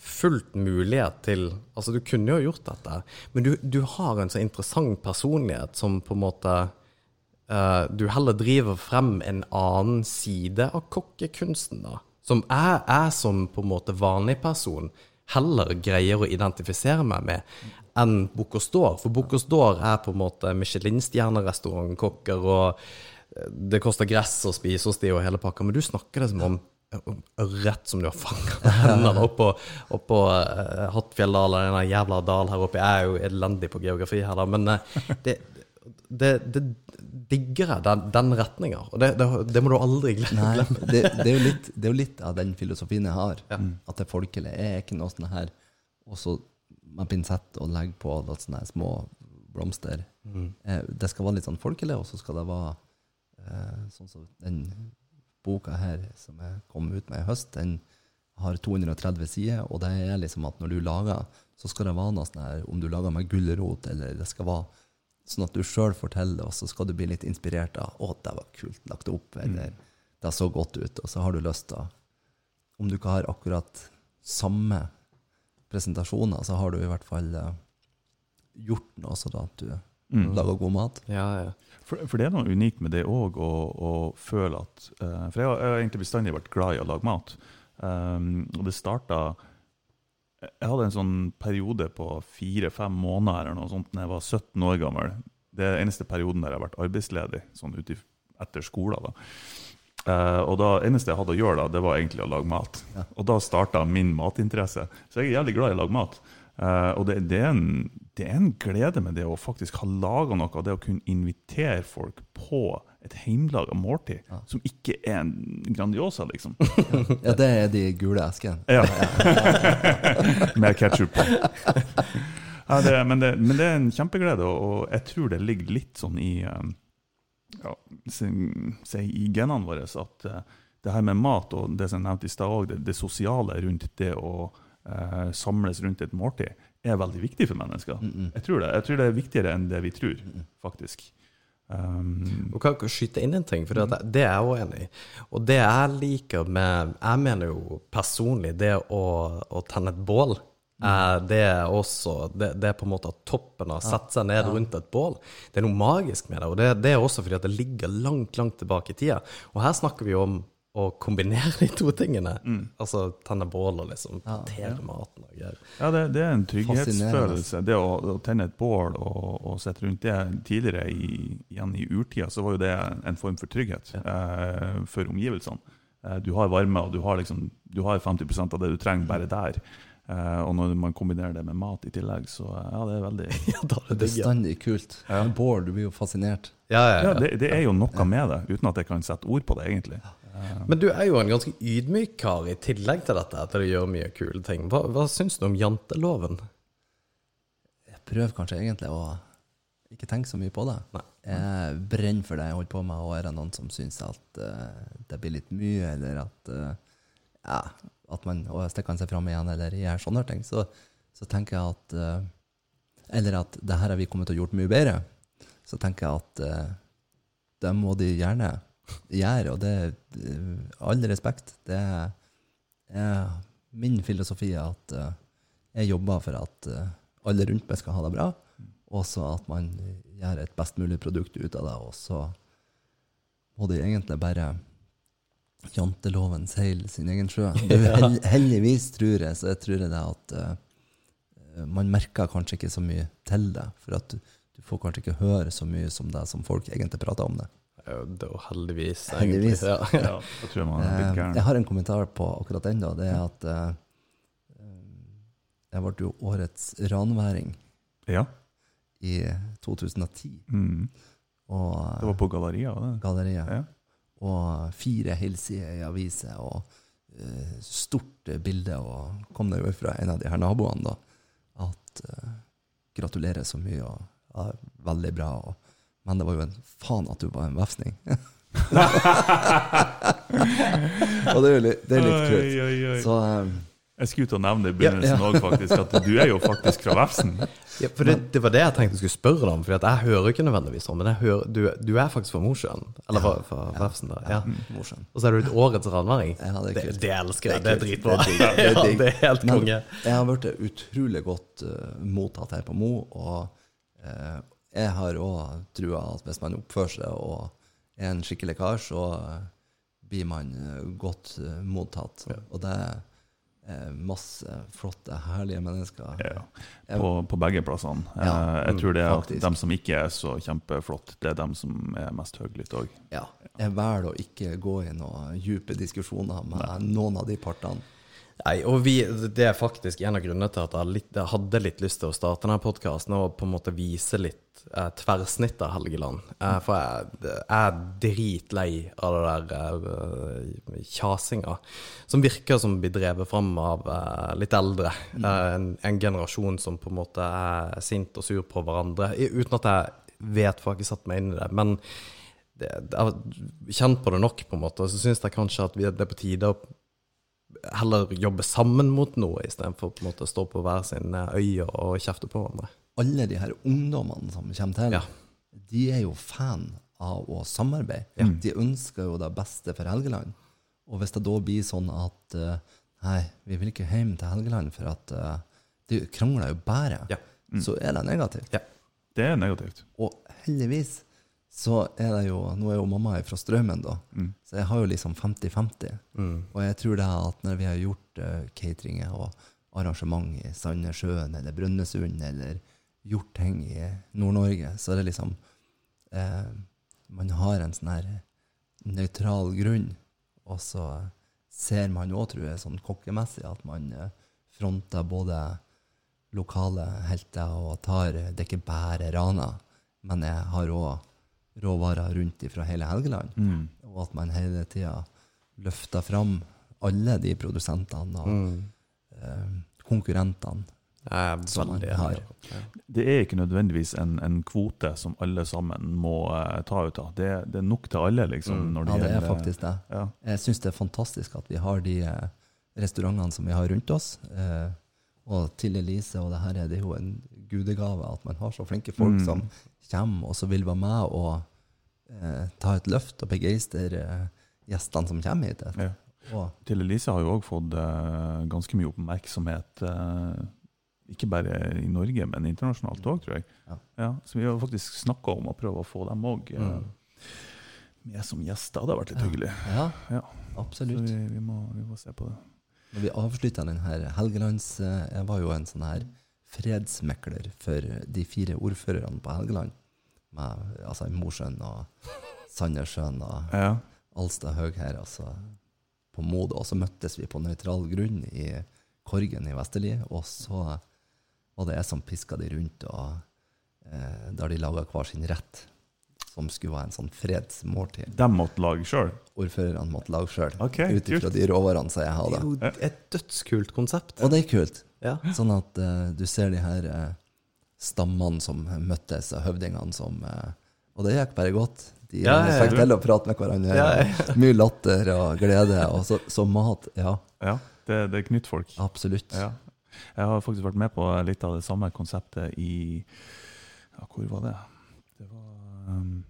fullt mulighet til Altså, du kunne jo gjort dette, men du, du har en så interessant personlighet som på en måte uh, du heller driver frem en annen side av kokkekunsten, da. Som jeg, jeg som på en måte vanlig person heller greier å identifisere meg med enn Bocuse d'Or. For Bocuse d'Or er på en måte Michelin-stjernerestaurantkokker, og eh, det koster gress å spise hos de og hele pakka, men du snakker det som om ørret som du har fanga hendene oppå, oppå uh, Hattfjelldal, en jævla dal her oppe. Jeg er jo elendig på geografi her, da, men uh, det, det, det digger jeg, den, den retninga. Og det, det, må du aldri glemme. Nei, det, det, er jo litt, det er jo litt av den filosofien jeg har. At det folkelige er ikke noe sånn her Og så med pinsett og legge på litt sånne små blomster. Mm. Eh, det skal være litt sånn folkelig, og så skal det være eh, sånn som den boka her som jeg kom ut med i høst, den har 230 sider, og det er liksom at når du lager, så skal det være noe sånn her, om du lager med gulrot, eller det skal være sånn at du sjøl forteller, og så skal du bli litt inspirert av 'Å, det var kult lagt opp', eller 'det så godt ut', og så har du lyst til å Om du ikke har akkurat samme presentasjoner, så har du i hvert fall eh, gjort noe sånn at du Mm. lager god mat. Ja, ja. For, for det er noe unikt med det òg, å, å føle at uh, For jeg har, jeg har egentlig bestandig vært glad i å lage mat. Um, og det starta Jeg hadde en sånn periode på fire-fem måneder eller noe sånt da jeg var 17 år gammel. Det er den eneste perioden der jeg har vært arbeidsledig, sånn ut etter skolen. da. Uh, og da eneste jeg hadde å gjøre, da, det var egentlig å lage mat. Ja. Og da starta min matinteresse. Så jeg er jævlig glad i å lage mat. Eh, og det, det, er en, det er en glede med det å faktisk ha laga noe, det å kunne invitere folk på et hjemmelaga måltid, Ja. som ikke er en Grandiosa, liksom. Ja, det er de gule eskene. Ja. Med ketsjup på. Ja, det, men, det, men det er en kjempeglede, og, og jeg tror det ligger litt sånn i um, ja, se, i genene våre at uh, det her med mat og det som jeg nevnte i stad òg, det, det sosiale rundt det å eh, samles rundt et måltid, er veldig viktig for mennesker. Mm -mm. Jeg tror det. Jeg tror det er viktigere enn det vi tror, faktisk. Um, Og kan jeg skyte inn en ting, for det, det er jeg også enig i. Og det jeg liker med Jeg mener jo personlig det å, å tenne et bål. eh, det er også det, det er på en måte toppen av å sette seg ned rundt et bål. Det er noe magisk med det. Og det, det er også fordi at det ligger langt, langt tilbake i tida. Og her snakker vi om å kombinere de to tingene. Altså tenne bål og liksom Ja. tere maten og greier. Ja, det, det er en trygghetsfølelse. Det å, å tenne et bål og, og sitte rundt det. Tidligere, i, igjen i urtida, så var jo det en form for trygghet eh, for omgivelsene. Eh, du har varme, og du har, liksom, du har 50% av det du trenger, bare der. Eh, og når man kombinerer det med mat i tillegg, så eh, ja, det er veldig Ja, da er det Bestandig kult. Ja. Bård, du blir jo fascinert. Ja, ja, Ja, ja. det, det er jo noe med det, uten at jeg kan sette ord på det, egentlig. Men du er jo en ganske ydmyk kar i tillegg til dette, til å gjøre mye kule ting. Hva, hva syns du om janteloven? Jeg prøver kanskje egentlig å ikke tenke så mye på det. Nei. Jeg brenner for det jeg holder på med, og er det noen som syns at uh, det blir litt mye, eller at uh, ja, at man stikker seg fram igjen, eller gjør sånne ting, så, så tenker jeg at uh, Eller at det her har vi kommet til å gjort mye bedre. Så tenker jeg at det må de gjerne gjøre, og det er All respekt. Det er min filosofi at eh, jeg jobber for at eh, alle rundt meg skal ha det bra, og så at man gjør et best mulig produkt ut av det. Og så må det egentlig bare janteloven seile sin egen sjø. Det er jo hel heldigvis, tror jeg, så jeg tror jeg det at uh, man merker kanskje ikke så mye til det. For at du, du får kanskje ikke høre så mye som det som folk egentlig prater om det. Ja, Det er jo heldigvis. Heldigvis. Ja. Ja, jeg tror man er litt Eh, gæren. Jeg har en kommentar på akkurat den. da, Det er at uh, jeg ble jo årets ranværing Ja. i 2010. Mm. Og Det var på Galleria? det? Galleria. Ja. Og fire helsider i aviser, og uh, stort bilde. Og kom det jo fra en av de her naboene, da, at uh, gratulerer så mye, og ja, veldig bra. Og, men det var jo en faen at du var en vefsning. og det er jo litt, det er litt kult. Oi, oi, oi. Så um, Jeg skulle ut og nevne det i begynnelsen Ja, ja. faktisk. At du er jo faktisk fra Vefsn. Ja, for det, det var det jeg tenkte jeg skulle spørre deg om. For jeg hører ikke nødvendigvis sånn, men jeg hører, du, du er faktisk fra Mosjøen? Eller fra, fra Vefsn? Ja. Og så er du et årets ranværing? Ja, det det, det elsker jeg. Det Det er dritbra. Det er Ja, helt Men konge. jeg har blitt utrolig godt uh, mottatt her på Mo, og eh, jeg har òg trua at hvis man oppfører seg og er en skikkelig kar, så eh, blir man eh, godt mottatt. Ja. Og det er eh, masse flotte, herlige mennesker. Ja, på, på begge plassene. Ja, Eh, jeg tror det er at de dem som ikke er så kjempeflotte, det er dem som er mest høylytte òg. Ja. Jeg velger å ikke gå i noen dype diskusjoner med noen av de partene. Nei, og vi, Det er faktisk en av grunnene til at jeg, litt, jeg hadde litt lyst til å starte denne podkasten og på en måte vise litt eh, tverrsnitt av Helgeland. Eh, for jeg, jeg er dritlei av det der eh, kjasinga som virker som blir drevet fram av eh, litt eldre. Eh, en, en generasjon som på en måte er sint og sur på hverandre. Uten at jeg vet, for jeg har ikke satt meg inn i det. men jeg har kjent på det nok, på en måte, og så syns jeg kanskje at vi, det er på tide å heller jobbe sammen mot noe, istedenfor på en måte å stå på hver sin eh, øye og kjefte på hverandre. Alle de her ungdommene som kommer til, Ja. de er jo fan av å samarbeide. De ønsker jo det beste for Helgeland. Og hvis det da blir sånn at uh, nei, vi vil ikke hjem til Helgeland for at uh, de krangler jo bare, Ja. så er det negativt. Ja. Det er negativt. Og heldigvis så er det jo Nå er jo mamma fra Strømmen, da, så jeg har jo liksom 50-50. Og jeg tror det at når vi har gjort uh, cateringer og arrangement i Sandnessjøen eller Brønnøysund, eller gjort ting i Nord-Norge, så er det liksom eh, Man har en sånn her nøytral grunn, og så ser man òg, tror jeg, sånn kokkemessig, at man eh, fronter både lokale helter og tar Det er ikke bare Rana, men jeg har òg råvarer rundt fra hele Helgeland. Mm. Og at man hele tida løfter fram alle de produsentene og eh, konkurrentene. Er Som man har. Det er ikke nødvendigvis en, en kvote som alle sammen må eh, ta ut av. Det, det er nok til alle, liksom. Når det Ja, det er gjelder- faktisk det. Ja. Jeg syns det er fantastisk at vi har de eh, restaurantene som vi har rundt oss. Eh, og til Elise og det her er det jo en gudegave at man har så flinke folk Mm. som kommer og så vil være med og eh, ta et løft og begeistre eh, gjestene som kommer hit. Ja. Og, Til Elise har jo òg fått eh, ganske mye oppmerksomhet. eh, ikke bare i Norge, men internasjonalt òg, tror jeg. Ja. så vi har faktisk snakka om å prøve å få dem òg med som gjester. Det hadde vært litt hyggelig. ja, Ja. Absolutt. vi, vi, må, vi må se på det. Når vi avslutta den her Helgelands eh, Jeg var jo en sånn her fredsmekler for de fire ordførerne på Helgeland. Med, altså Mosjøen og Sandnessjøen og Ja. Alstadhaug her, altså på Mod. Og så møttes vi på nøytral grunn i Korgen i Vesterli, og så var det jeg som piska de rundt, og eh, der de laga hver sin rett, som skulle være en sånn fredsmåltid. De måtte lage sjøl. Ordførerne måtte lage sjøl, Ok, ut ifra de råvarene som jeg hadde. Det er jo et dødskult konsept. Og det er kult. Ja. Sånn at uh, du ser de her uh, stammene som møttes, og høvdingene som uh, Og det gikk bare godt. De Ja, fikk til å prate med hverandre. Ja, ja. Mye latter og glede. Og så, så mat. Ja, Ja, det, det knytter folk. absolutt. Ja. Jeg har faktisk vært med på litt av det samme konseptet i ja, Hvor var det? Det var um,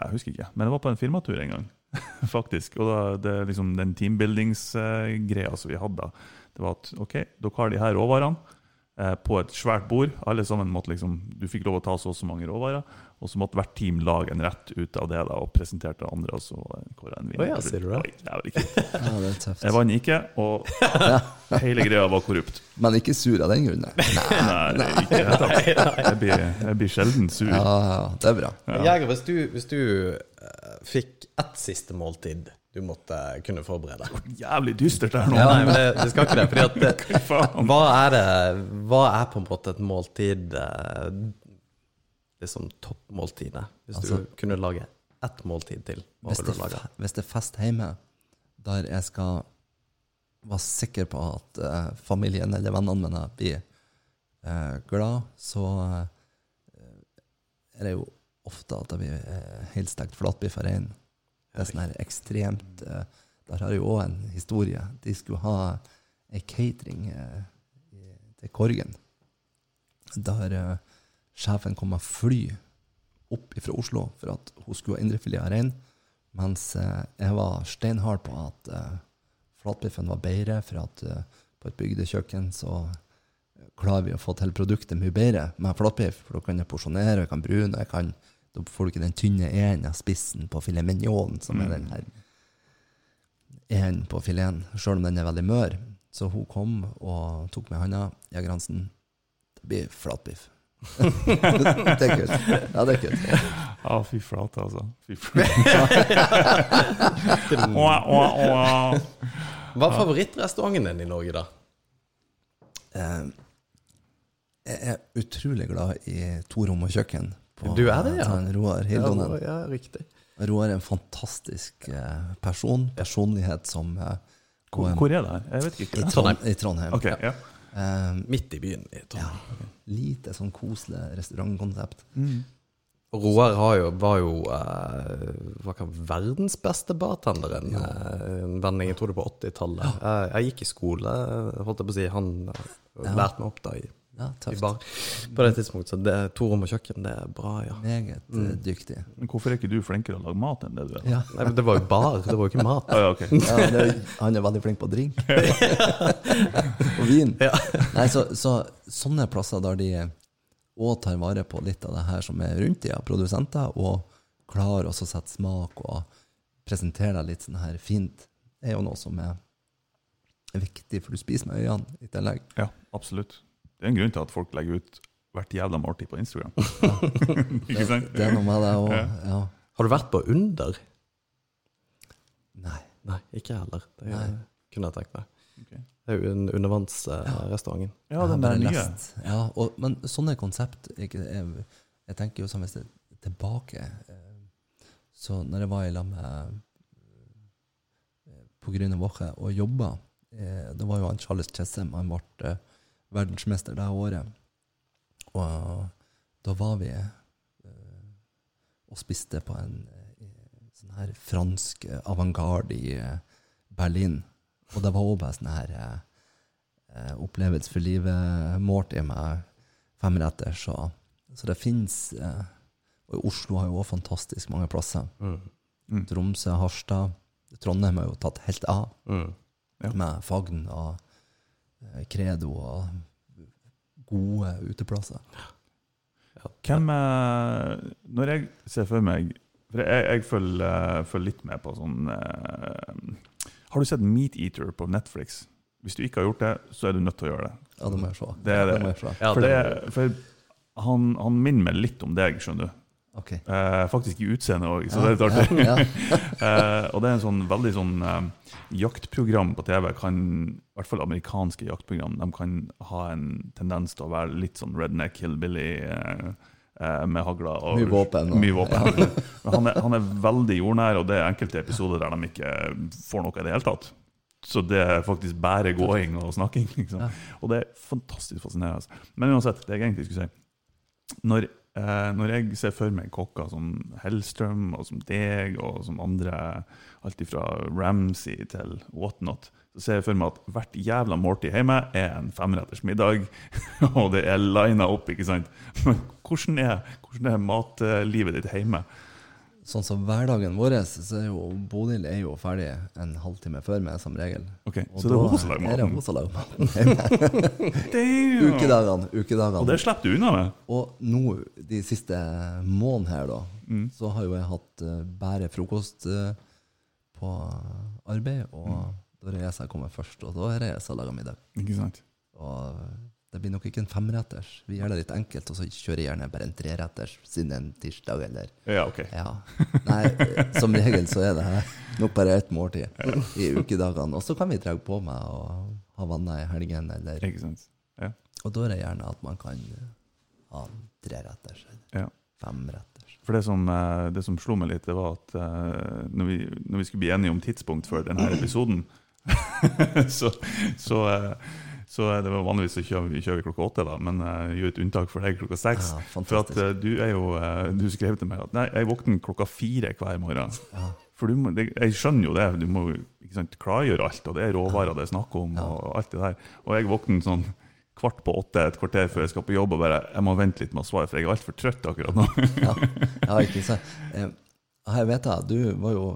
Jeg husker ikke, men jeg var på en firmatur en gang. faktisk. Og da, det liksom den teambuildingsgreia som vi hadde da, det var at OK, dere har de her råvarene på et svært bord. Alle sammen måtte liksom Du fikk lov å ta så og så mange råvarer. Og så måtte hvert team lage en rett ut av det da, og presenterte andre. Og så kåret en vinner. Oh, ja, sier du det? Oi, jævlig kult. Ja, det er tøft. Jeg vant ikke, og hele greia var korrupt. Men ikke sur av den grunn. nei. Nei, ikke det. Jeg blir, jeg blir sjelden sur. Ja, ja, det er bra. Jeger, hvis du, hvis du eh, fikk ett siste måltid du måtte kunne forberede Jævlig dystert her nå. Ja, nei, men det, det skal ikke det. Fordi at det, hva er det Hva er på en måte et måltid eh, Liksom toppmåltidet? Hvis Altså- du kunne lage ett måltid til, hva ville det, du lage? hvis det er fest hjemme, der jeg skal være sikker på at uh, familien eller vennene mine blir uh, glad, så uh, er det jo ofte at det blir uh, helstekt flatbiff av rein. Det er sånn her ekstremt eh, Der har jeg jo òg en historie. De skulle ha ei catering eh, til Korgen. Der eh, sjefen kom med fly opp fra Oslo for at hun skulle ha indrefilet av rein, mens jeg var steinhard på at flatbiffen var bedre, for at på et bygdekjøkken så klarer vi å få til produktet mye bedre med flatbiff, for da kan jeg porsjonere, jeg kan brune, jeg kan, da får du ikke den tynne enden av spissen på filet mignon, som er den her enden på fileten, selv om den er veldig mør. Så hun kom og tok med i handa, Jeger Hansen, det blir flatbiff. det er kult. Ja, det er kult. Ja, fy flate, altså. Fy flate. Hva er favorittrestauranten din i Norge, da? Eh, jeg er utrolig glad i to rom og kjøkken. På, Du er det, ja? til Roar Hildonen. ja, riktig. Roar er en fantastisk eh, person, personlighet som eh, Hvor, en, hvor er det her? Jeg vet ikke. i, Trondheim. I Trondheim. okay, ja. Eh, Midt i byen. i Trondheim. lite sånn koselig restaurantkonsept. Mm. Roar har jo, var jo uh, var verdens beste bartender en, ja. vending, jeg tror det på 80-tallet. Uh, jeg gikk i skole, holdt jeg på å si. Han lærte meg opp da i, Ja, i tøft. bar på det tidspunktet. Så det, er to rom og kjøkken, det er bra, ja. Meget Mm. eh, dyktig. Men hvorfor er ikke du flinkere å lage mat enn det du er? Ja. Nei, men det var jo bar, det var jo ikke mat. Ah, ja, ok. Ja, det, han er veldig flink på drink. og vin. Nei, så, så sånne plasser der de òg tar vare på litt av det her som er rundt de, ja, produsenter, og klarer også å sette smak og presentere deg litt sånn her fint, det er jo noe som er viktig, for du spiser med øynene i tillegg. Ja, absolutt. Det er en grunn til at folk legger ut hvert jævla måltid på Instagram. ikke sant? Det er noe med det òg. Ja. Har du vært på Under? Nei. Nei, ikke heller. Det Nei. kunne jeg tenkt meg. Okay. Det er jo en undervannsrestaurant. Ja, ja, den der nye. lest. Ja, og, men sånne konsept ikke, jeg, jeg tenker jo sånn hvis det er tilbake eh, Så når jeg var i lag med eh, På Grüne Woche og jobba da Det var jo han Charles Chessem, han ble eh, verdensmester det året. Og da var vi eh, og spiste på en eh, sånn her fransk avantgarde i eh, Berlin. Og det var òg bare sånn her eh, opplevelse for livet-måltid med femretter. Så, så det fins eh, Og Oslo har jo òg fantastisk mange plasser. Mm. Tromsø, Harstad. Trondheim har jo tatt helt av Mm. Ja. med Fagn og eh, Credo og gode uteplasser. Hvem er, Når jeg ser for meg For jeg, jeg følger, eh, følger litt med på sånn uh, Har du sett Meat Eater på Netflix? Hvis du ikke har gjort det, så er du nødt til å gjøre det. Ja, det må jeg se. Det er det. må jeg se. Ja, For, det, det, for han, han minner meg litt om deg, skjønner du. Ok. Eh, faktisk i utseendet òg, så Ja, det er litt artig. Ja. Eh, og det er en sånn veldig sånn eh, jaktprogram på TV, kan, i hvert fall amerikanske jaktprogram, de kan ha en tendens til å være litt sånn redneck hillbilly eh, eh, med hagla. Og, Mye våpen og- Mye våpen. Men han er, han er veldig jordnær, og det er enkelte episoder der de ikke får noe i det hele tatt. Så det er faktisk bare gåing og snakking. Liksom. Og det er fantastisk fascinerende. Men uansett, det jeg egentlig skulle si Når, eh, når jeg ser for meg kokker som Hellstrøm og som deg og som andre, alt fra Ramsay til whatnot, så ser jeg for meg at hvert jævla måltid hjemme er en femretters middag, og det er lina opp, ikke sant? Men hvordan er, hvordan er matlivet ditt hjemme? Sånn som hverdagen vår, så er jo Bodil er jo ferdig en halvtime før meg, som regel. Ok, Og Så det er hun som lager er det maten? Ukedagene. ukedagene. Og det slipper du unna med? Og nå, de siste månedene her, da, Mm. så har jo jeg hatt uh, bare frokost uh, på arbeid, og Mm. da er jeg kommer først, og da er jeg lager middag. Ikke sant? Og det blir nok ikke en femretters. Vi gjør det litt enkelt, og så kjører jeg gjerne bare en treretters siden en tirsdag, eller Ja, ok. Ja. Nei, som regel så er det nok bare ett måltid i ukedagene. Og så kan vi dra på med å ha venner i helgen, eller Ikke sant? Ja. Og da er det gjerne at man kan ha treretters eller ja. femretters. For det som, eh, det som slo meg litt, det var at eh, når vi, når vi skulle bli enige om tidspunkt for denne episoden, så, så, eh, så er det var vanligvis så kjører vi, kjører vi klokka åtte, da, men jeg gjorde et unntak for deg klokka seks. Ja, for at eh, du er jo eh, Du skrev til meg at nei, jeg våkner klokka fire hver morgen. Ja. For du må, jeg skjønner jo det, du må sant, klargjøre alt, og det er råvarer det er snakk om, og alt det der. Og jeg våkner sånn kvart på åtte, et kvarter før jeg skal på jobb, og bare jeg må vente litt med å svare, for jeg er altfor trøtt akkurat nå. Ja, ja ikke sant. Eh, Jeg vet jeg, du var jo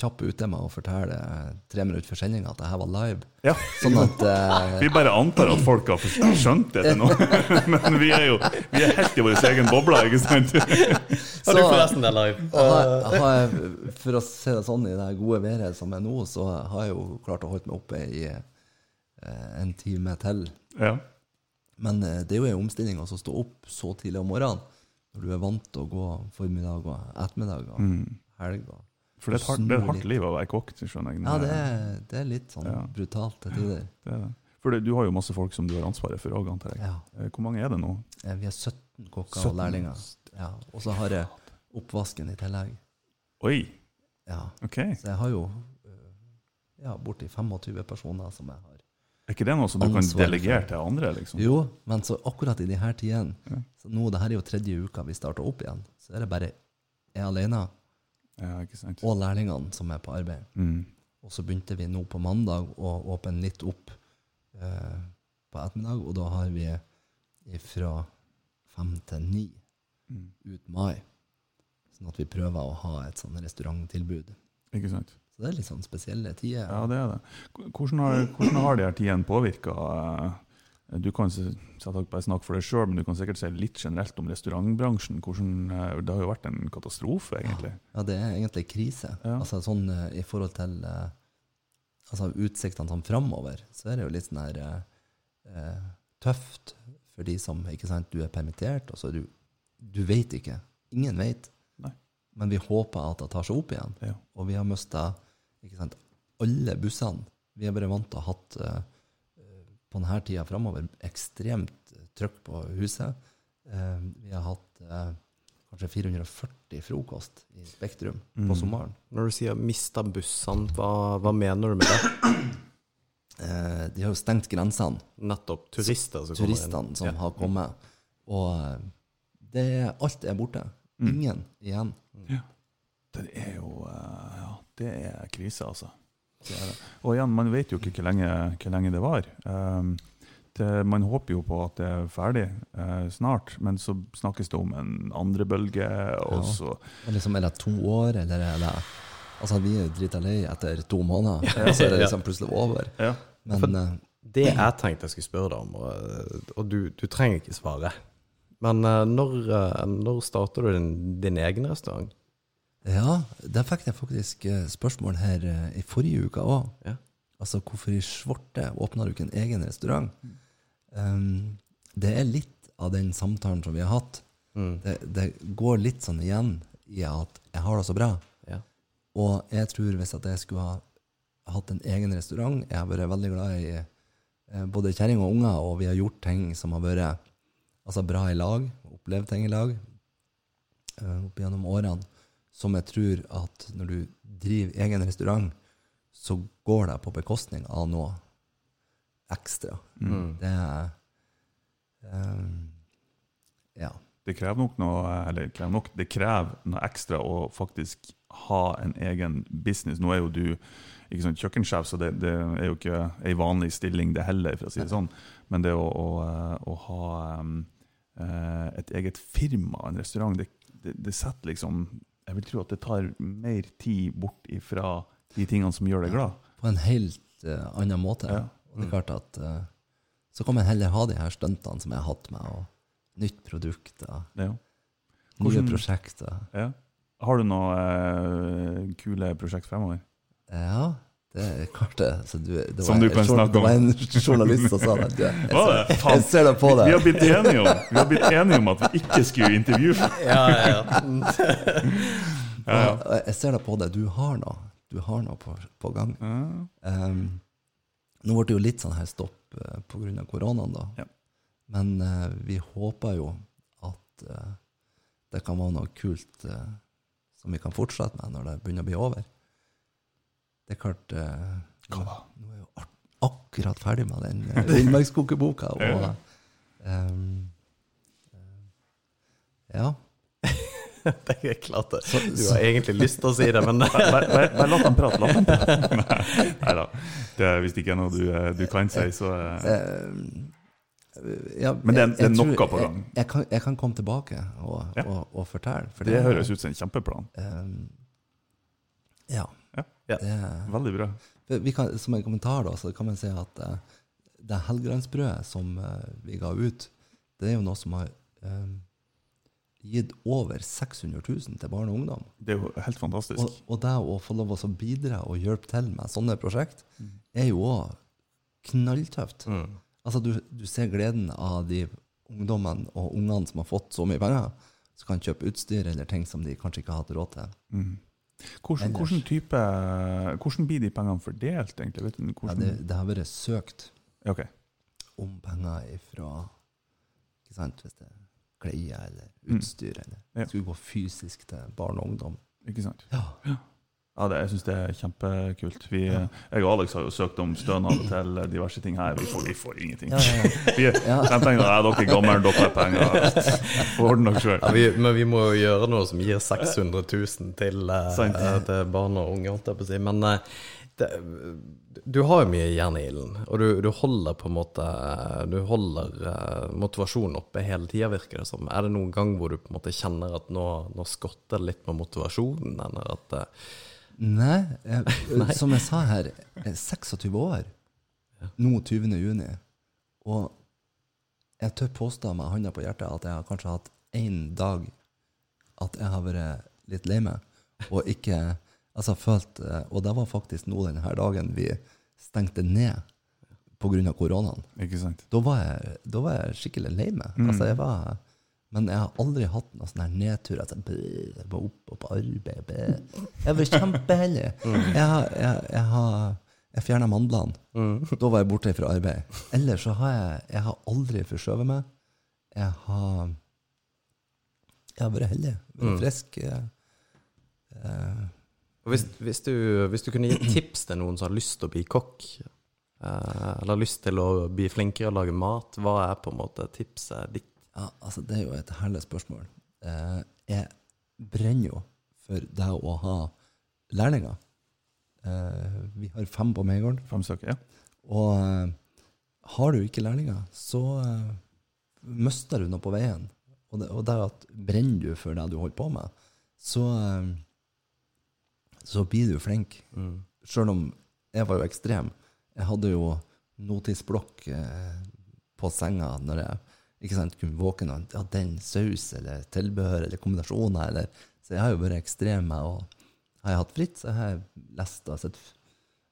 kjapp ute med å fortelle eh, tre minutter før sendinga at det her var live. Ja. Sånn at uh, Vi bare antar at folk har skjønt det til nå, men vi er jo vi er helt i vår egen boble, ikke sant? Har du forresten det live? har, har jeg, For å se det sånn, i det gode været som er nå, så har jeg jo klart å holde meg oppe i uh, en time til. Ja. Men det er jo en omstilling å stå opp så tidlig om morgenen, når du er vant til å gå formiddag og ettermiddag og helg. Og. For det er hardt, det er et hardt liv å være kokk. skjønner jeg. Ja, det er, det er litt sånn Ja. brutalt til tider. Det er det. For du har jo masse folk som du har ansvaret for òg, antar jeg. Ja. Eh, Hvor mange er det nå? Eh, Vi har 17 kokker 17. og lærlinger. Ja. Og så har jeg oppvasken i tillegg. Oi! Ja. Ok. Så jeg har jo øh, ja, borti 25 personer som jeg har. Er ikke det noe som du kan delegere til andre? liksom? Jo, men så akkurat i de her tidene Ja. så nå, Det her er jo tredje uka vi starter opp igjen. Så er det bare jeg alene Ja, ikke sant? og lærlingene som er på arbeid. Mm. Og så begynte vi nå på mandag å åpne litt opp eh, på ettermiddag, og da har vi fra fem til ni Mm. ut mai. Sånn at vi prøver å ha et sånn restauranttilbud. Ikke sant? Så det er litt sånn spesielle tider. Ja, det er det. Hvordan har, hvordan har de her tidene påvirka Du kan bare snakke for deg sjøl, men du kan sikkert si litt generelt om restaurantbransjen. Hvordan, eh, det har jo vært en katastrofe, egentlig. Ja, det er egentlig krise. Ja. Altså sånn eh, i forhold til eh, altså utsiktene sånn framover, så er det jo litt sånn her eh, tøft for de som ikke sant, du er permittert, og så er du Du vet ikke. Ingen vet. Nei. Men vi håper at det tar seg opp igjen. Ja. Og vi har mista alle bussene. Vi er bare vant til å ha hatt på denne tida framover ekstremt trøkk på huset. Eh, vi har hatt eh, kanskje 440 frokost i Spektrum på Mm. sommeren. Når du sier 'mista bussene', hva, hva mener du med det? Eh, de har jo stengt grensene, Nettopp turister som turistene som Ja. har kommet. Og eh, det, alt er borte. Mm. Ingen igjen. Det er jo eh, Ja, det er krise, altså. Og igjen, man vet jo ikke hvor lenge, hvor lenge det var. Um, det, man håper jo på at det er ferdig uh, snart, men så snakkes det om en andre bølge, og Ja. så liksom, er det to år, eller er det Altså, vi er jo drita lei etter to måneder, og så er det liksom plutselig over. Ja. Men uh, Det jeg tenkte jeg skulle spørre deg om, og, og du, du trenger ikke svare Men eh, når, når starter du din, din egen restaurant? Ja, der fikk jeg faktisk eh, spørsmål her eh, i forrige uke òg. Ja. Altså, hvorfor i svarte åpna du ikke en egen restaurant? Um, det er litt av den samtalen som vi har hatt. Mm. Det, det går litt sånn igjen i at jeg har det så bra. Ja. Og jeg tror hvis at jeg skulle ha hatt en egen restaurant Jeg har vært veldig glad i eh, både kjerring og unger, og vi har gjort ting som har vært altså, bra i lag, opplevd ting i lag opp gjennom årene, som jeg tror at når du driver egen restaurant, så går det på bekostning av noe ekstra. Mm. Det er um, Ja. Det krever nok noe Eller krever, nok, det krever noe ekstra å faktisk ha en egen business. Nå er jo du ikke sånn kjøkkensjef, så det, det er jo ikke ei vanlig stilling, det heller, for å si det sånn. Men det å, å, å ha um, eh, et eget firma, en restaurant, det, det, det setter liksom Jeg vil tro at det tar mer tid bort ifra de tingene som gjør deg glad. På en helt uh, annen måte. Ja. Og det er klart at uh, Så kan man heller ha de her stuntene som jeg har hatt med, og nytt produkt, er nye prosjekter. ja. Har du noen uh, kule prosjekt fremover? Ja, det er klart det. Så du, det Som var, du kan jour- snakke om. Det var en journalist som sa det. Jeg? Faen. jeg ser det på Vi, vi, har deg. blitt enige om, vi har blitt enige om at vi ikke skulle intervjue Ja, ja, ja. Ja, ja. Jeg ser det på deg. Du har noe. Du har noe på, på gang. Um, nå ble det jo litt sånn her stopp uh, pga. koronaen, da. Ja. Men uh, vi håper jo at uh, det kan være noe kult uh, som vi kan fortsette med når det begynner å bli over. Det er klart eh, Hva da? nå er jeg jo akkurat ferdig med den uh, villmarkskokeboka, Ja. ehm, eh, Ja. Det er klart det. Du har egentlig lyst til å si det, men Bare, la dem prate. La dem prate. Nei da. Hvis det ikke er noe du, eh, du kan si, så eh, Eh, ja, Men det er- det er noe på gang. Jeg, jeg, kan, jeg kan komme tilbake og, Ja. og, og fortelle. For Det høres ut som en kjempeplan. Um, ja. Ja. Ja. Det, Veldig bra. vi kan, som en kommentar da, så kan man si at uh, det Helgelandsbrødet som uh, vi ga ut, det er jo noe som har um, gitt over 600 000 til barn og ungdom. Det er jo helt fantastisk. Og, og det å få lov å bidra og hjelpe til med sånne prosjekt, Mm. er jo òg knalltøft. mm. Altså, du, du ser gleden av de ungdommene og ungene som har fått så mye penger, som kan kjøpe utstyr eller ting som de kanskje ikke har hatt råd til. Mm. Hvordan, hvordan type Hvordan blir de pengene fordelt, egentlig? Vet du, Ja, det, det har vært søkt okay. om penger ifra ikke sant, Hvis det er klær eller Mm. utstyr, eller Ja. skulle gå fysisk til barn og ungdom. Ikke sant? Ja. Ja, det, jeg syns det er kjempekult. Vi, Jeg og Alex har jo søkt om stønad til diverse ting her. Vi får, vi får ingenting. Ja, ja, ja. Vi, Ja. de tenkte at dere er gamle, dere er penger. Ordne dere sjøl. Ja, men vi må jo gjøre noe som gir 600 000 til, uh, til barn og unge. Men uh, det, du har jo mye jern i ilden, og du, du holder på en måte Du holder uh, motivasjonen oppe hele tida, virker det som. Er det noen gang hvor du på en måte kjenner at nå, nå skorter det litt på motivasjonen, eller at Nei, jeg, som jeg sa her, jeg er 26 år. Nå 20. juni. Og jeg tør påstå med hånda på hjertet at jeg har kanskje hatt én dag at jeg har vært litt lei meg. Og ikke altså følt eh, Og det var faktisk nå denne dagen vi stengte ned pga. koronaen. Ikke sant? Da var, jeg, da var jeg skikkelig lei meg. Altså, jeg var, men jeg har aldri hatt noen sånn her nedtur. At jeg, bæ, jeg må opp og på arbeid. Bæ. Jeg var kjempeheldig. Jeg, har- jeg, jeg, har- jeg fjerna mandlene. Da var jeg borte fra arbeid. Ellers så har jeg, jeg har aldri forskjøvet meg. Jeg har Jeg har vært heldig. Vært frisk. Jeg, eh, Og hvis, hvis, du, hvis du kunne gi tips til noen som har lyst til å bli kokk, eh, eller har lyst til å bli flinkere å lage mat, hva er på en måte tipset ditt? Ja, altså Det er jo et herlig spørsmål. Eh, jeg brenner jo for det å ha lærlinger. Eh, vi har fem på Megården. Fem stykker? Ja. og eh, har du ikke lærlinger, så eh, mister du noe på veien. Og det, og det at brenner du for det du holder på med, så, eh, så blir du flink. Sjøl om jeg var jo ekstrem. Jeg hadde jo notisblokk eh, på senga når jeg ikke sant, kunne våkne og ja, den saus eller tilbehør eller kombinasjoner. Eller, så jeg har jo vært ekstrem med å Har jeg hatt fritt, så har jeg lest og sett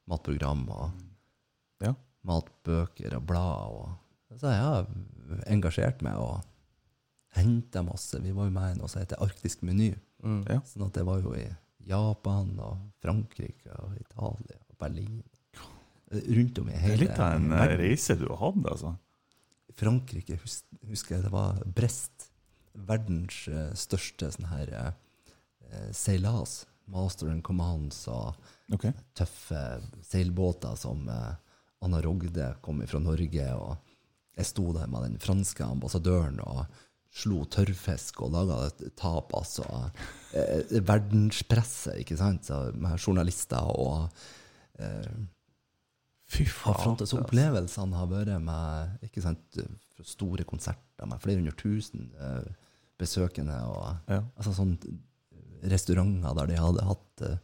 matprogram og Ja. matbøker og blad. Og, så jeg har engasjert meg og henta masse. Vi var jo med i noe som heter Arktisk meny. Ja. Sånn at det var jo i Japan og Frankrike og Italia og Berlin. Rundt om i hele Det er litt av en reise du har hatt, altså. Frankrike husker jeg det var Brest. Verdens eh, største sånn her eh, seilas. Master and Commands og okay. tøffe seilbåter som eh, Anna Rogde kom fra Norge. Og jeg sto der med den franske ambassadøren og slo tørrfisk og laga tapas. Og eh, verdenspresse, ikke sant, så med journalister og eh, Fy faen. fram til så opplevelsene har vært med ikke sant, store konserter med flere hundre tusen eh, besøkende. Og, Ja. altså sånn restauranter der de hadde hatt eh,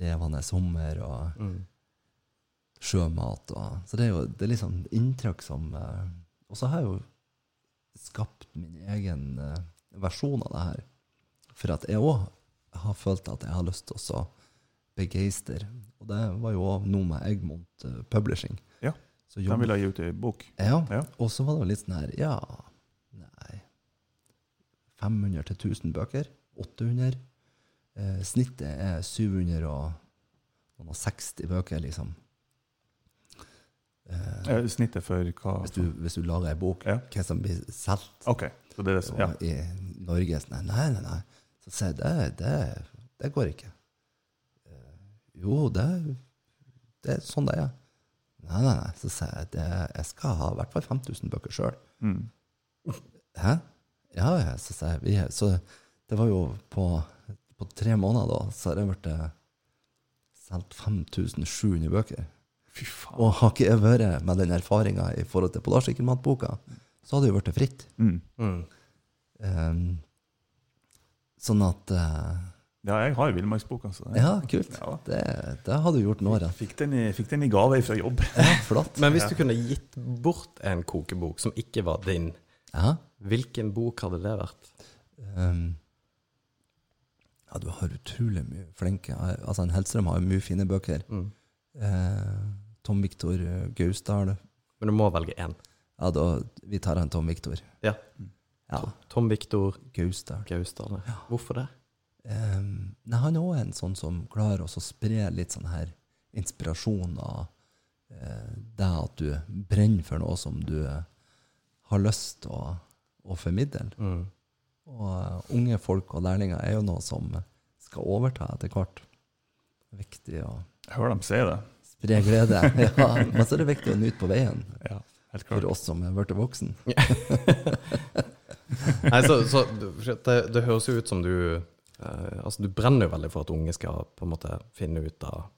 levende sommer og sjømat. Og, så det er jo det er liksom inntrykk som eh, Og så har jeg jo skapt min egen eh, versjon av det her. For at jeg òg har følt at jeg har lyst til å så begeistre. Og det var jo òg noe med Egmont eh, Publishing. Ja. Så De jobb- vil ha gi ut ei bok. ja. Ja. Og så var det litt sånn her Ja, nei 500 til 1000 bøker. 800. Eh, snittet er 760 bøker, liksom. Eh, Eh, Snittet for hva? hvis, du, hvis du lager ei bok, Ja. hva som blir solgt okay. Så det er det Ja. i Norge sånn, Nei, nei, nei. Så sier jeg det, det, det går ikke. Jo, det, det er sånn det er. Nei, nei, nei. Så sier jeg at jeg skal ha i hvert fall 5000 bøker sjøl. Mm. Hæ? Ja, ja, så sier jeg. Vi, så det var jo på, på tre måneder da, så har det blitt eh, solgt 5700 bøker. Fy faen. Og har ikke jeg vært med den erfaringa i forhold til Polarsykkelmatboka, så hadde det jo blitt fritt. Mm. Um, sånn at eh, Ja, jeg har villmarksboka. Altså. Ja, kult. Ja. Det, det har du gjort nå rett. Fikk den, i, fikk den i gave fra jobb. Ja, flott. Men hvis du kunne gitt bort en kokebok som ikke var din, Ja. hvilken bok hadde det vært? Um, ja, du har utrolig mye flinke Altså, en Hellstrøm har jo mye fine bøker. Mm. Eh, Tom Viktor Gausdal. Men du må velge én. Ja, da, vi tar en Tom Viktor. Ja. Ja, Tom Viktor Gausdal. Gausdal. Hvorfor det? Um, nei, han er òg en sånn som klarer å spre litt sånn her inspirasjon av uh, det at du brenner for noe som du eh, har lyst til å, å formidle. Mm. Og uh, unge folk og lærlinger er jo noe som skal overta etter hvert. Det er Viktig å Jeg hører dem si det. spre glede. Ja, men så er det viktig å nyte på veien Ja, helt for oss som er blitt voksen. Nei, så, så det, det høres jo ut som du eh, Altså, du brenner jo veldig for at unge skal på en måte finne ut av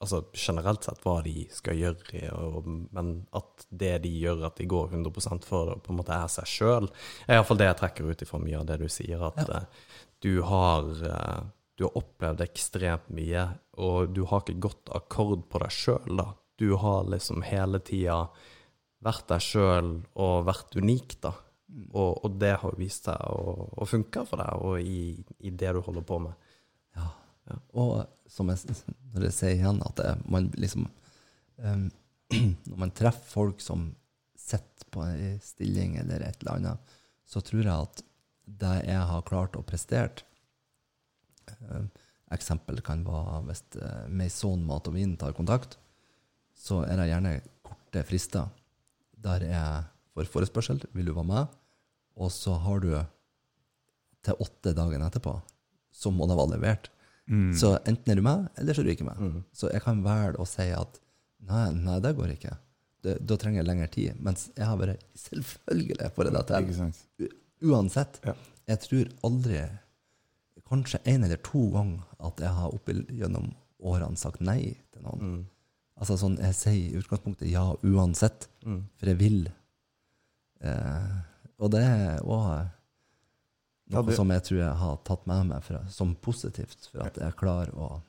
Altså generelt sett hva de skal gjøre, og, men at det de gjør, at de går 100% for det, på en måte er seg sjøl, er iallfall det jeg trekker ut ifra mye av det du sier, at Ja. uh, du har uh, du har opplevd ekstremt mye, og du har ikke gått akkord på deg sjøl, da. Du har liksom hele tida vært deg sjøl og vært unik, da. Og, og det har vist seg å, å funke for deg, og i, i det du holder på med. Ja. Og som jeg, når jeg sier igjen, at det, man liksom um, Når man treffer folk som sitter på en stilling eller et eller annet, så tror jeg at det jeg har klart å prestere um, Eksempel kan være hvis uh, Maison Mat og Vin tar kontakt, så er det gjerne korte frister. Der jeg får forespørsel, vil du være med? Og så har du til åtte dagen etterpå, så må det være levert. Mm. Så enten er du med, eller så er du ikke med. Så jeg kan velge å si at nei, nei, det går ikke. Det, da trenger jeg lengre tid. Mens jeg har vært selvfølgelig får jeg det til. Uansett. Ja. Jeg tror aldri, kanskje en eller to ganger, at jeg har opp gjennom årene sagt nei til noen. Altså sånn, jeg sier i utgangspunktet ja uansett, for jeg vil. Eh, og det er òg noe Ja, det- som jeg tror jeg har tatt med meg fra, som positivt, for at jeg klarer å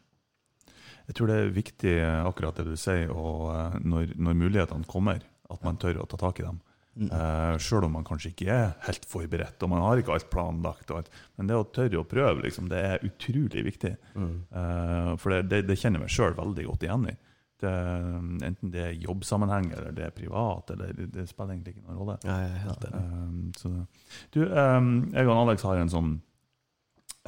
Jeg tror det er viktig eh, akkurat det du sier, og eh, når, når mulighetene kommer, at man tør å ta tak i dem. Uh, Sjøl om man kanskje ikke er helt forberedt, og man har ikke alt planlagt. Alt. Men det å tørre å prøve, liksom, det er utrolig viktig. Eh, for det, det, det kjenner jeg meg sjøl veldig godt igjen i. Det, enten det er jobbsammenheng eller det er privat, eller det, spiller egentlig ikke noen rolle. Ja, jeg er helt enig. Så, du, um, jeg og Alex har en sånn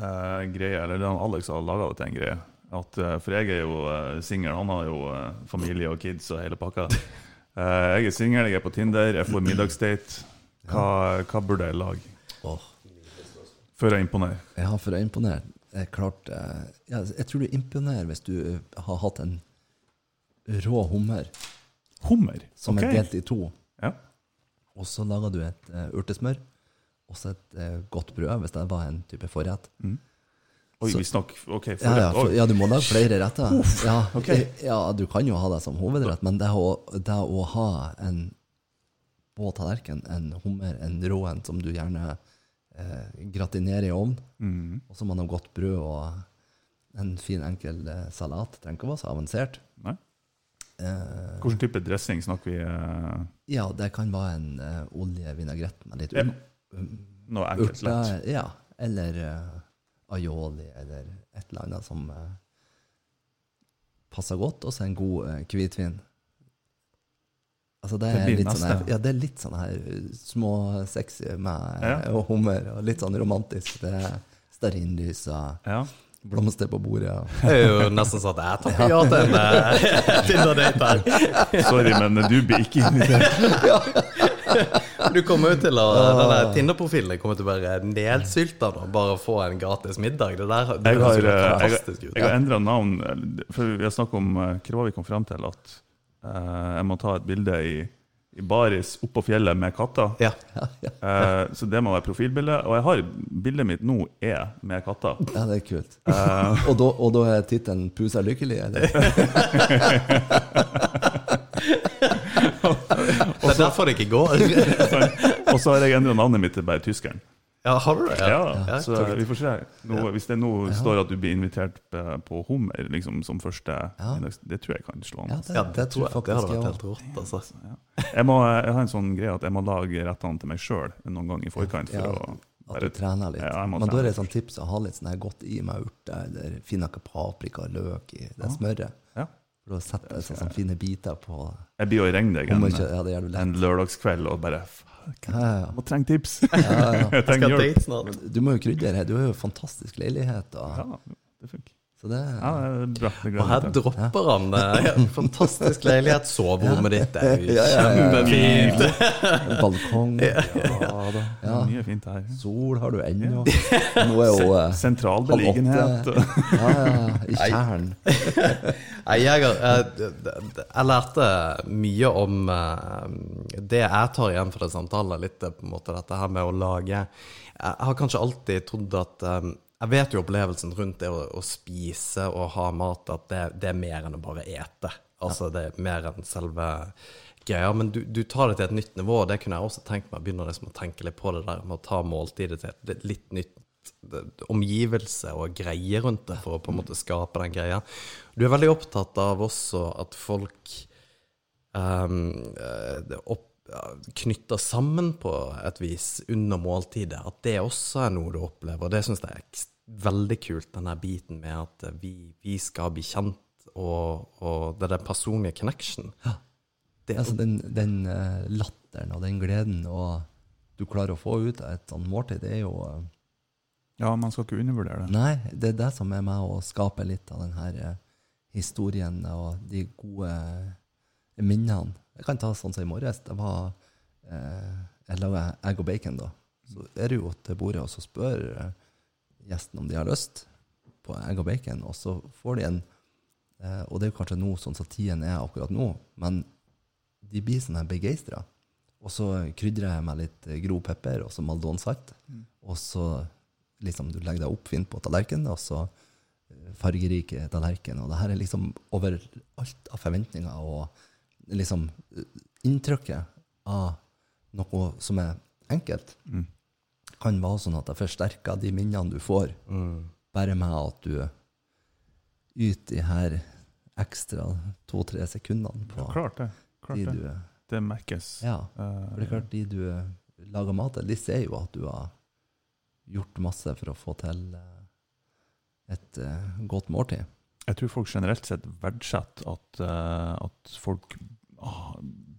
uh, greie, eller det er Alex har laga det til en greie. At, uh, for jeg er jo uh, singel, han har jo uh, familie og kids og hele pakka. Uh, jeg er singel, jeg er på Tinder, jeg får middagsdate. Hva, hva burde jeg lage Oh. for å imponere? Ja, for å imponere. Er klart eh, ja, Jeg tror du imponerer hvis du eh, har hatt en rå hummer Hummer? som okay. er delt i to. Ja. Og så lager du et uh, urtesmør, og så et uh, godt brød, hvis det var en type forrett. Oi, Så- vi snakker OK, forrett. ja, for, ja, du må lage flere retter. ja, okay. ja, du kan jo ha det som hovedrett, men det å, det å ha en på tallerken, en hummer, en rå en som du gjerne eh, gratinerer i ovnen, Mm. og så må man ha godt brød og en fin, enkel eh, salat. Trenger ikke å være så avansert. Nei. Eh, Hvilken type dressing snakker vi? uh, ja, det kan være en uh, oljevinaigrett med litt Ja. um, noe enkelt, lett? Ja, eller uh, aioli, eller et eller annet som uh, passer godt, og så en god eh, hvitvin. Altså det, Det er litt sånn her, ja, det er litt sånn her eh, små sexy med Ja. og hummer, og litt sånn romantisk. Det er stearinlys og Ja. Blomster på bordet. ja. Det er jo nesten sånn at jeg takker ja til en eh, Tinder-date her. Sorry, men du blir ikke invitert. Du kommer jo til å Denne Tinder-profilen kommer til å være nedsylta nå, bare få en gratis middag. Det der det Jeg har, eh, fantastisk ut. jeg har endra navn. eh, For vi har snakket om Hva vi kom frem til? At eh, jeg må ta et bilde i, i baris oppå fjellet med katter. Ja. Ja, ja. Eh, så det må være profilbildet. Og jeg har bildet mitt nå er med katter. ja, det er kult. Eh, Og da, og da er tittelen 'Pusa lykkelig'? Eller? Det er derfor det ikke går. og så har jeg endra navnet mitt til bare Tyskeren. Ja, har du det? Ja, Ja, så takk. vi får se. Nå, hvis det nå står at du blir invitert på, Hummer liksom, som første Ja. Det tror jeg kan slå an. Ja, det, Ja, det tror jeg. Det hadde vært helt rått, altså. Jeg, må, jeg har en sånn greie at jeg må lage rettene til meg sjøl noen gang i forkant. For Ja, å At du trener litt. Ja, Men da er det et sånt tips å ha litt sånn her godt i med urter, eller finne noe paprika og løk i det smøret. Ja. For da setter jeg sånne, fine biter på Jeg blir jo i regn deg en. En lørdagskveld og bare Ja, jeg må trenge tips! Ja, ja. jeg trenger Skal hjelp. date snart. Du må jo krydre her. Du har jo fantastisk leilighet. Og, Ja, det funker. Så det Ja, det er bra. Det Og her dropper han ja. fantastisk leilighet. Soverommet ditt er jo Ja, ja, ja, ja. kjempefint. balkong Ja da. Ja. Mye fint her. Sol har du ennå. Nå er jo eh, Sentral beliggenhet. Ja, ja, i kjernen. Jeg, har- eh, jeg lærte mye om eh, det jeg tar igjen fra samtalen, litt eh, på en måte dette her med å lage Jeg har kanskje alltid trodd at eh, Jeg vet jo opplevelsen rundt det å, å spise og ha mat, at det, det er mer enn å bare ete. Altså det er mer enn selve greia. Men du, du tar det til et nytt nivå, og det kunne jeg også tenkt meg. Begynner liksom å tenke litt på det der med å ta måltidet til et litt nytt omgivelse og greier rundt det for å på en måte skape den greia. Du er veldig opptatt av også at folk um, opp, knytter sammen på et vis under måltidet. At det også er noe du opplever. Det syns jeg er ekst- veldig kult, den her biten med at vi, vi skal bli kjent, og, og det er den personlige connection. Det, Altså, den, den eh, latteren og den gleden og du klarer å få ut av et sånt måltid, det er jo eh, Ja, man skal ikke undervurdere det. Nei, det er det som er med å skape litt av den her eh, historien og de gode minnene. Jeg kan ta sånn som i morges. Det var eh, Jeg laga egg og bacon, da. Så er det jo til bordet, og så spør eh, gjesten om de har lyst på egg og bacon, og så får de en eh, Og det er jo kanskje nå sånn som tiden er akkurat nå, men de blir sånn her begeistra. Og så krydrer jeg med litt eh, grov pepper og så maldonsalt. Og så liksom du legger deg opp fint på tallerkenen, og så eh, fargerike tallerken. Og det her er liksom over alt av forventninger og liksom eh, inntrykket av noe som er enkelt. Mm. Kan være sånn at det forsterker de minnene du får, mm, bare med at du yter de her ekstra to-tre sekundene på Klart det. Klart de det. du Det merkes. Ja. Eh, For det er klart, de du lager mat til, de ser jo at du har gjort masse for å få til eh, et eh, godt måltid. Jeg tror folk generelt sett verdsetter at, at folk ah,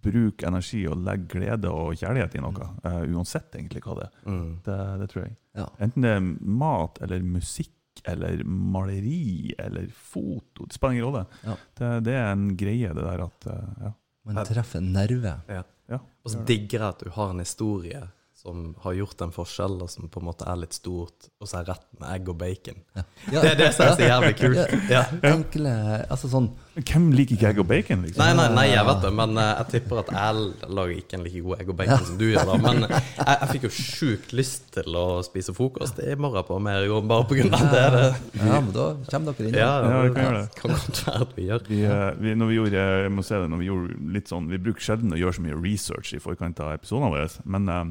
bruker energi og legge glede og kjærlighet i noe, Uh, uansett egentlig hva det er. mm. Det, det tror jeg. Ja. Enten det er mat eller musikk eller maleri eller foto, det spiller ingen rolle. Ja. Det, det er en greie, det der at uh, ja. Man treffer en nerve. Ja. ja. Og så digger jeg at du har en historie som har gjort en forskjell, og som på en måte er litt stort, og så er rett med egg og bacon. Ja. Det er det som er så jævlig kult. Ja. Enkle Altså sånn Hvem liker ikke egg og bacon, liksom? Nei, nei, nei, jeg vet det, men eh, jeg tipper at jeg lager ikke en like god egg og bacon som du gjør. da Men jeg, jeg fikk jo sjukt lyst til å spise frokost i morgen på Amerigården, bare på grunn av det. det. Ja, men da kommer dere inn. Ja, Ja, vi kan gjøre det. kan godt være at vi gjør. Vi, eh, vi, når vi gjorde, jeg må se det, når vi gjorde litt sånn Vi bruker sjelden å gjøre så mye research i forkant av episodene våre, men eh,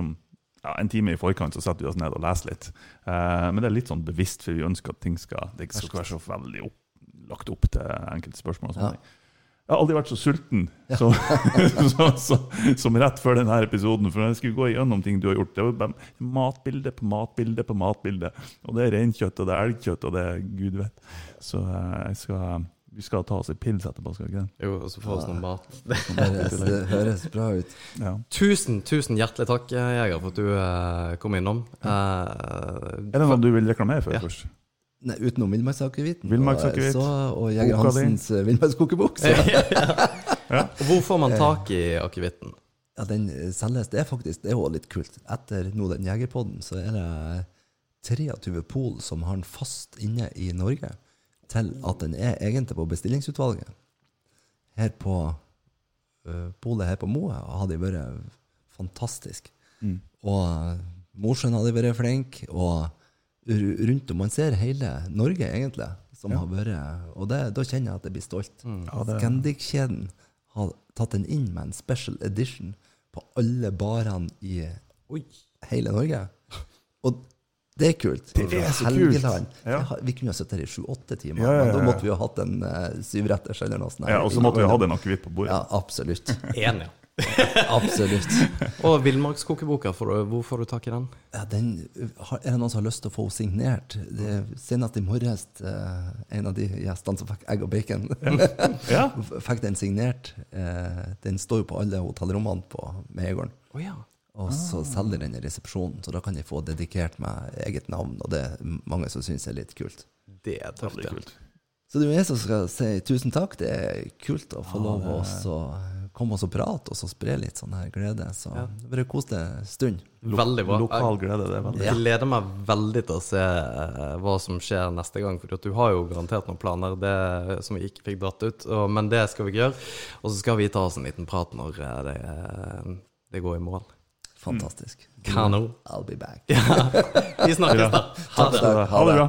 liksom ja, en time i forkant så setter vi oss ned og leser litt. Eh, men det er litt sånn bevisst, for vi ønsker at ting skal, det skal være så veldig opp, lagt opp til enkelte spørsmål. og sånne Ja. ting. Jeg har aldri vært så sulten så, så, så, som rett før denne episoden. For jeg skulle gå igjennom ting du har gjort, det var bare matbilde på matbilde på matbilde. Og det er reinkjøtt, og det er elgkjøtt, og det er gud vet. Så eh, jeg skal, vi skal ta oss en pils etterpå, skal vi ikke det? Jo, og så få oss noe mat. Det høres, det høres bra ut. Ja. Tusen, tusen hjertelig takk, Jeger, for at du eh, kom innom. Uh, Er det noe du vil reklamere for Ja. først? Nei, utenom villmarksakevitten Villmarksakevitt. og, så- og Jeger Hansens eh, villmarkskokebok. Ja. Hvor får man tak i akevitten? ja, den selges. Det er faktisk det er også litt kult. Etter nå den Jegerpodden så er det 23 pol som har den fast inne i Norge, til at den er egentlig på bestillingsutvalget. Her på uh, polet her på Moe har de vært fantastisk. Mm. Og Mosjøen har de vært flink, og rundt om Man ser hele Norge, egentlig, som Ja. har vært Og det, da kjenner jeg at jeg blir stolt. Ja, Scandic-kjeden har tatt den inn med en special edition på alle barene i Oi. hele Norge. Og det er kult. Det er så kult. Ja. Vi kunne ha sittet her i sju-åtte timer, Ja, ja, ja, men da måtte vi ha hatt en uh, syvretters eller noe sånt. Ja, og så måtte vi ha en akevitt på bordet. Ja, absolutt. En, ja. Absolutt. Og Villmarkskokeboka, hvor får du tak i den? Ja, den, uh, har- er det noen som har lyst til å få henne signert? Det, senest i morges, uh, en av de gjestene som fikk egg og bacon, fikk den signert. Uh, den står jo på alle hotellrommene på Megården. Oh, ja. Og så selger den i resepsjonen, så da kan de få dedikert meg eget navn, og det er mange som syns er litt kult. Det er tøft, Veldig kult. Så det er jeg som skal si tusen takk. Det er kult å få lov å også komme oss og prate og så spre litt sånn her glede. Så Ja. det blir en stund. Veldig bra. Lokal glede, det er veldig Jeg gleder meg veldig til å se eh, hva som skjer neste gang. For du har jo garantert noen planer det, som vi ikke fikk dratt ut. Og, men det skal vi ikke gjøre. Og så skal vi ta oss en liten prat når eh, det, eh, det går i mål. Fantastisk. Kano. I'll be back. Vi snakkes, da. Ha det. Ha det bra.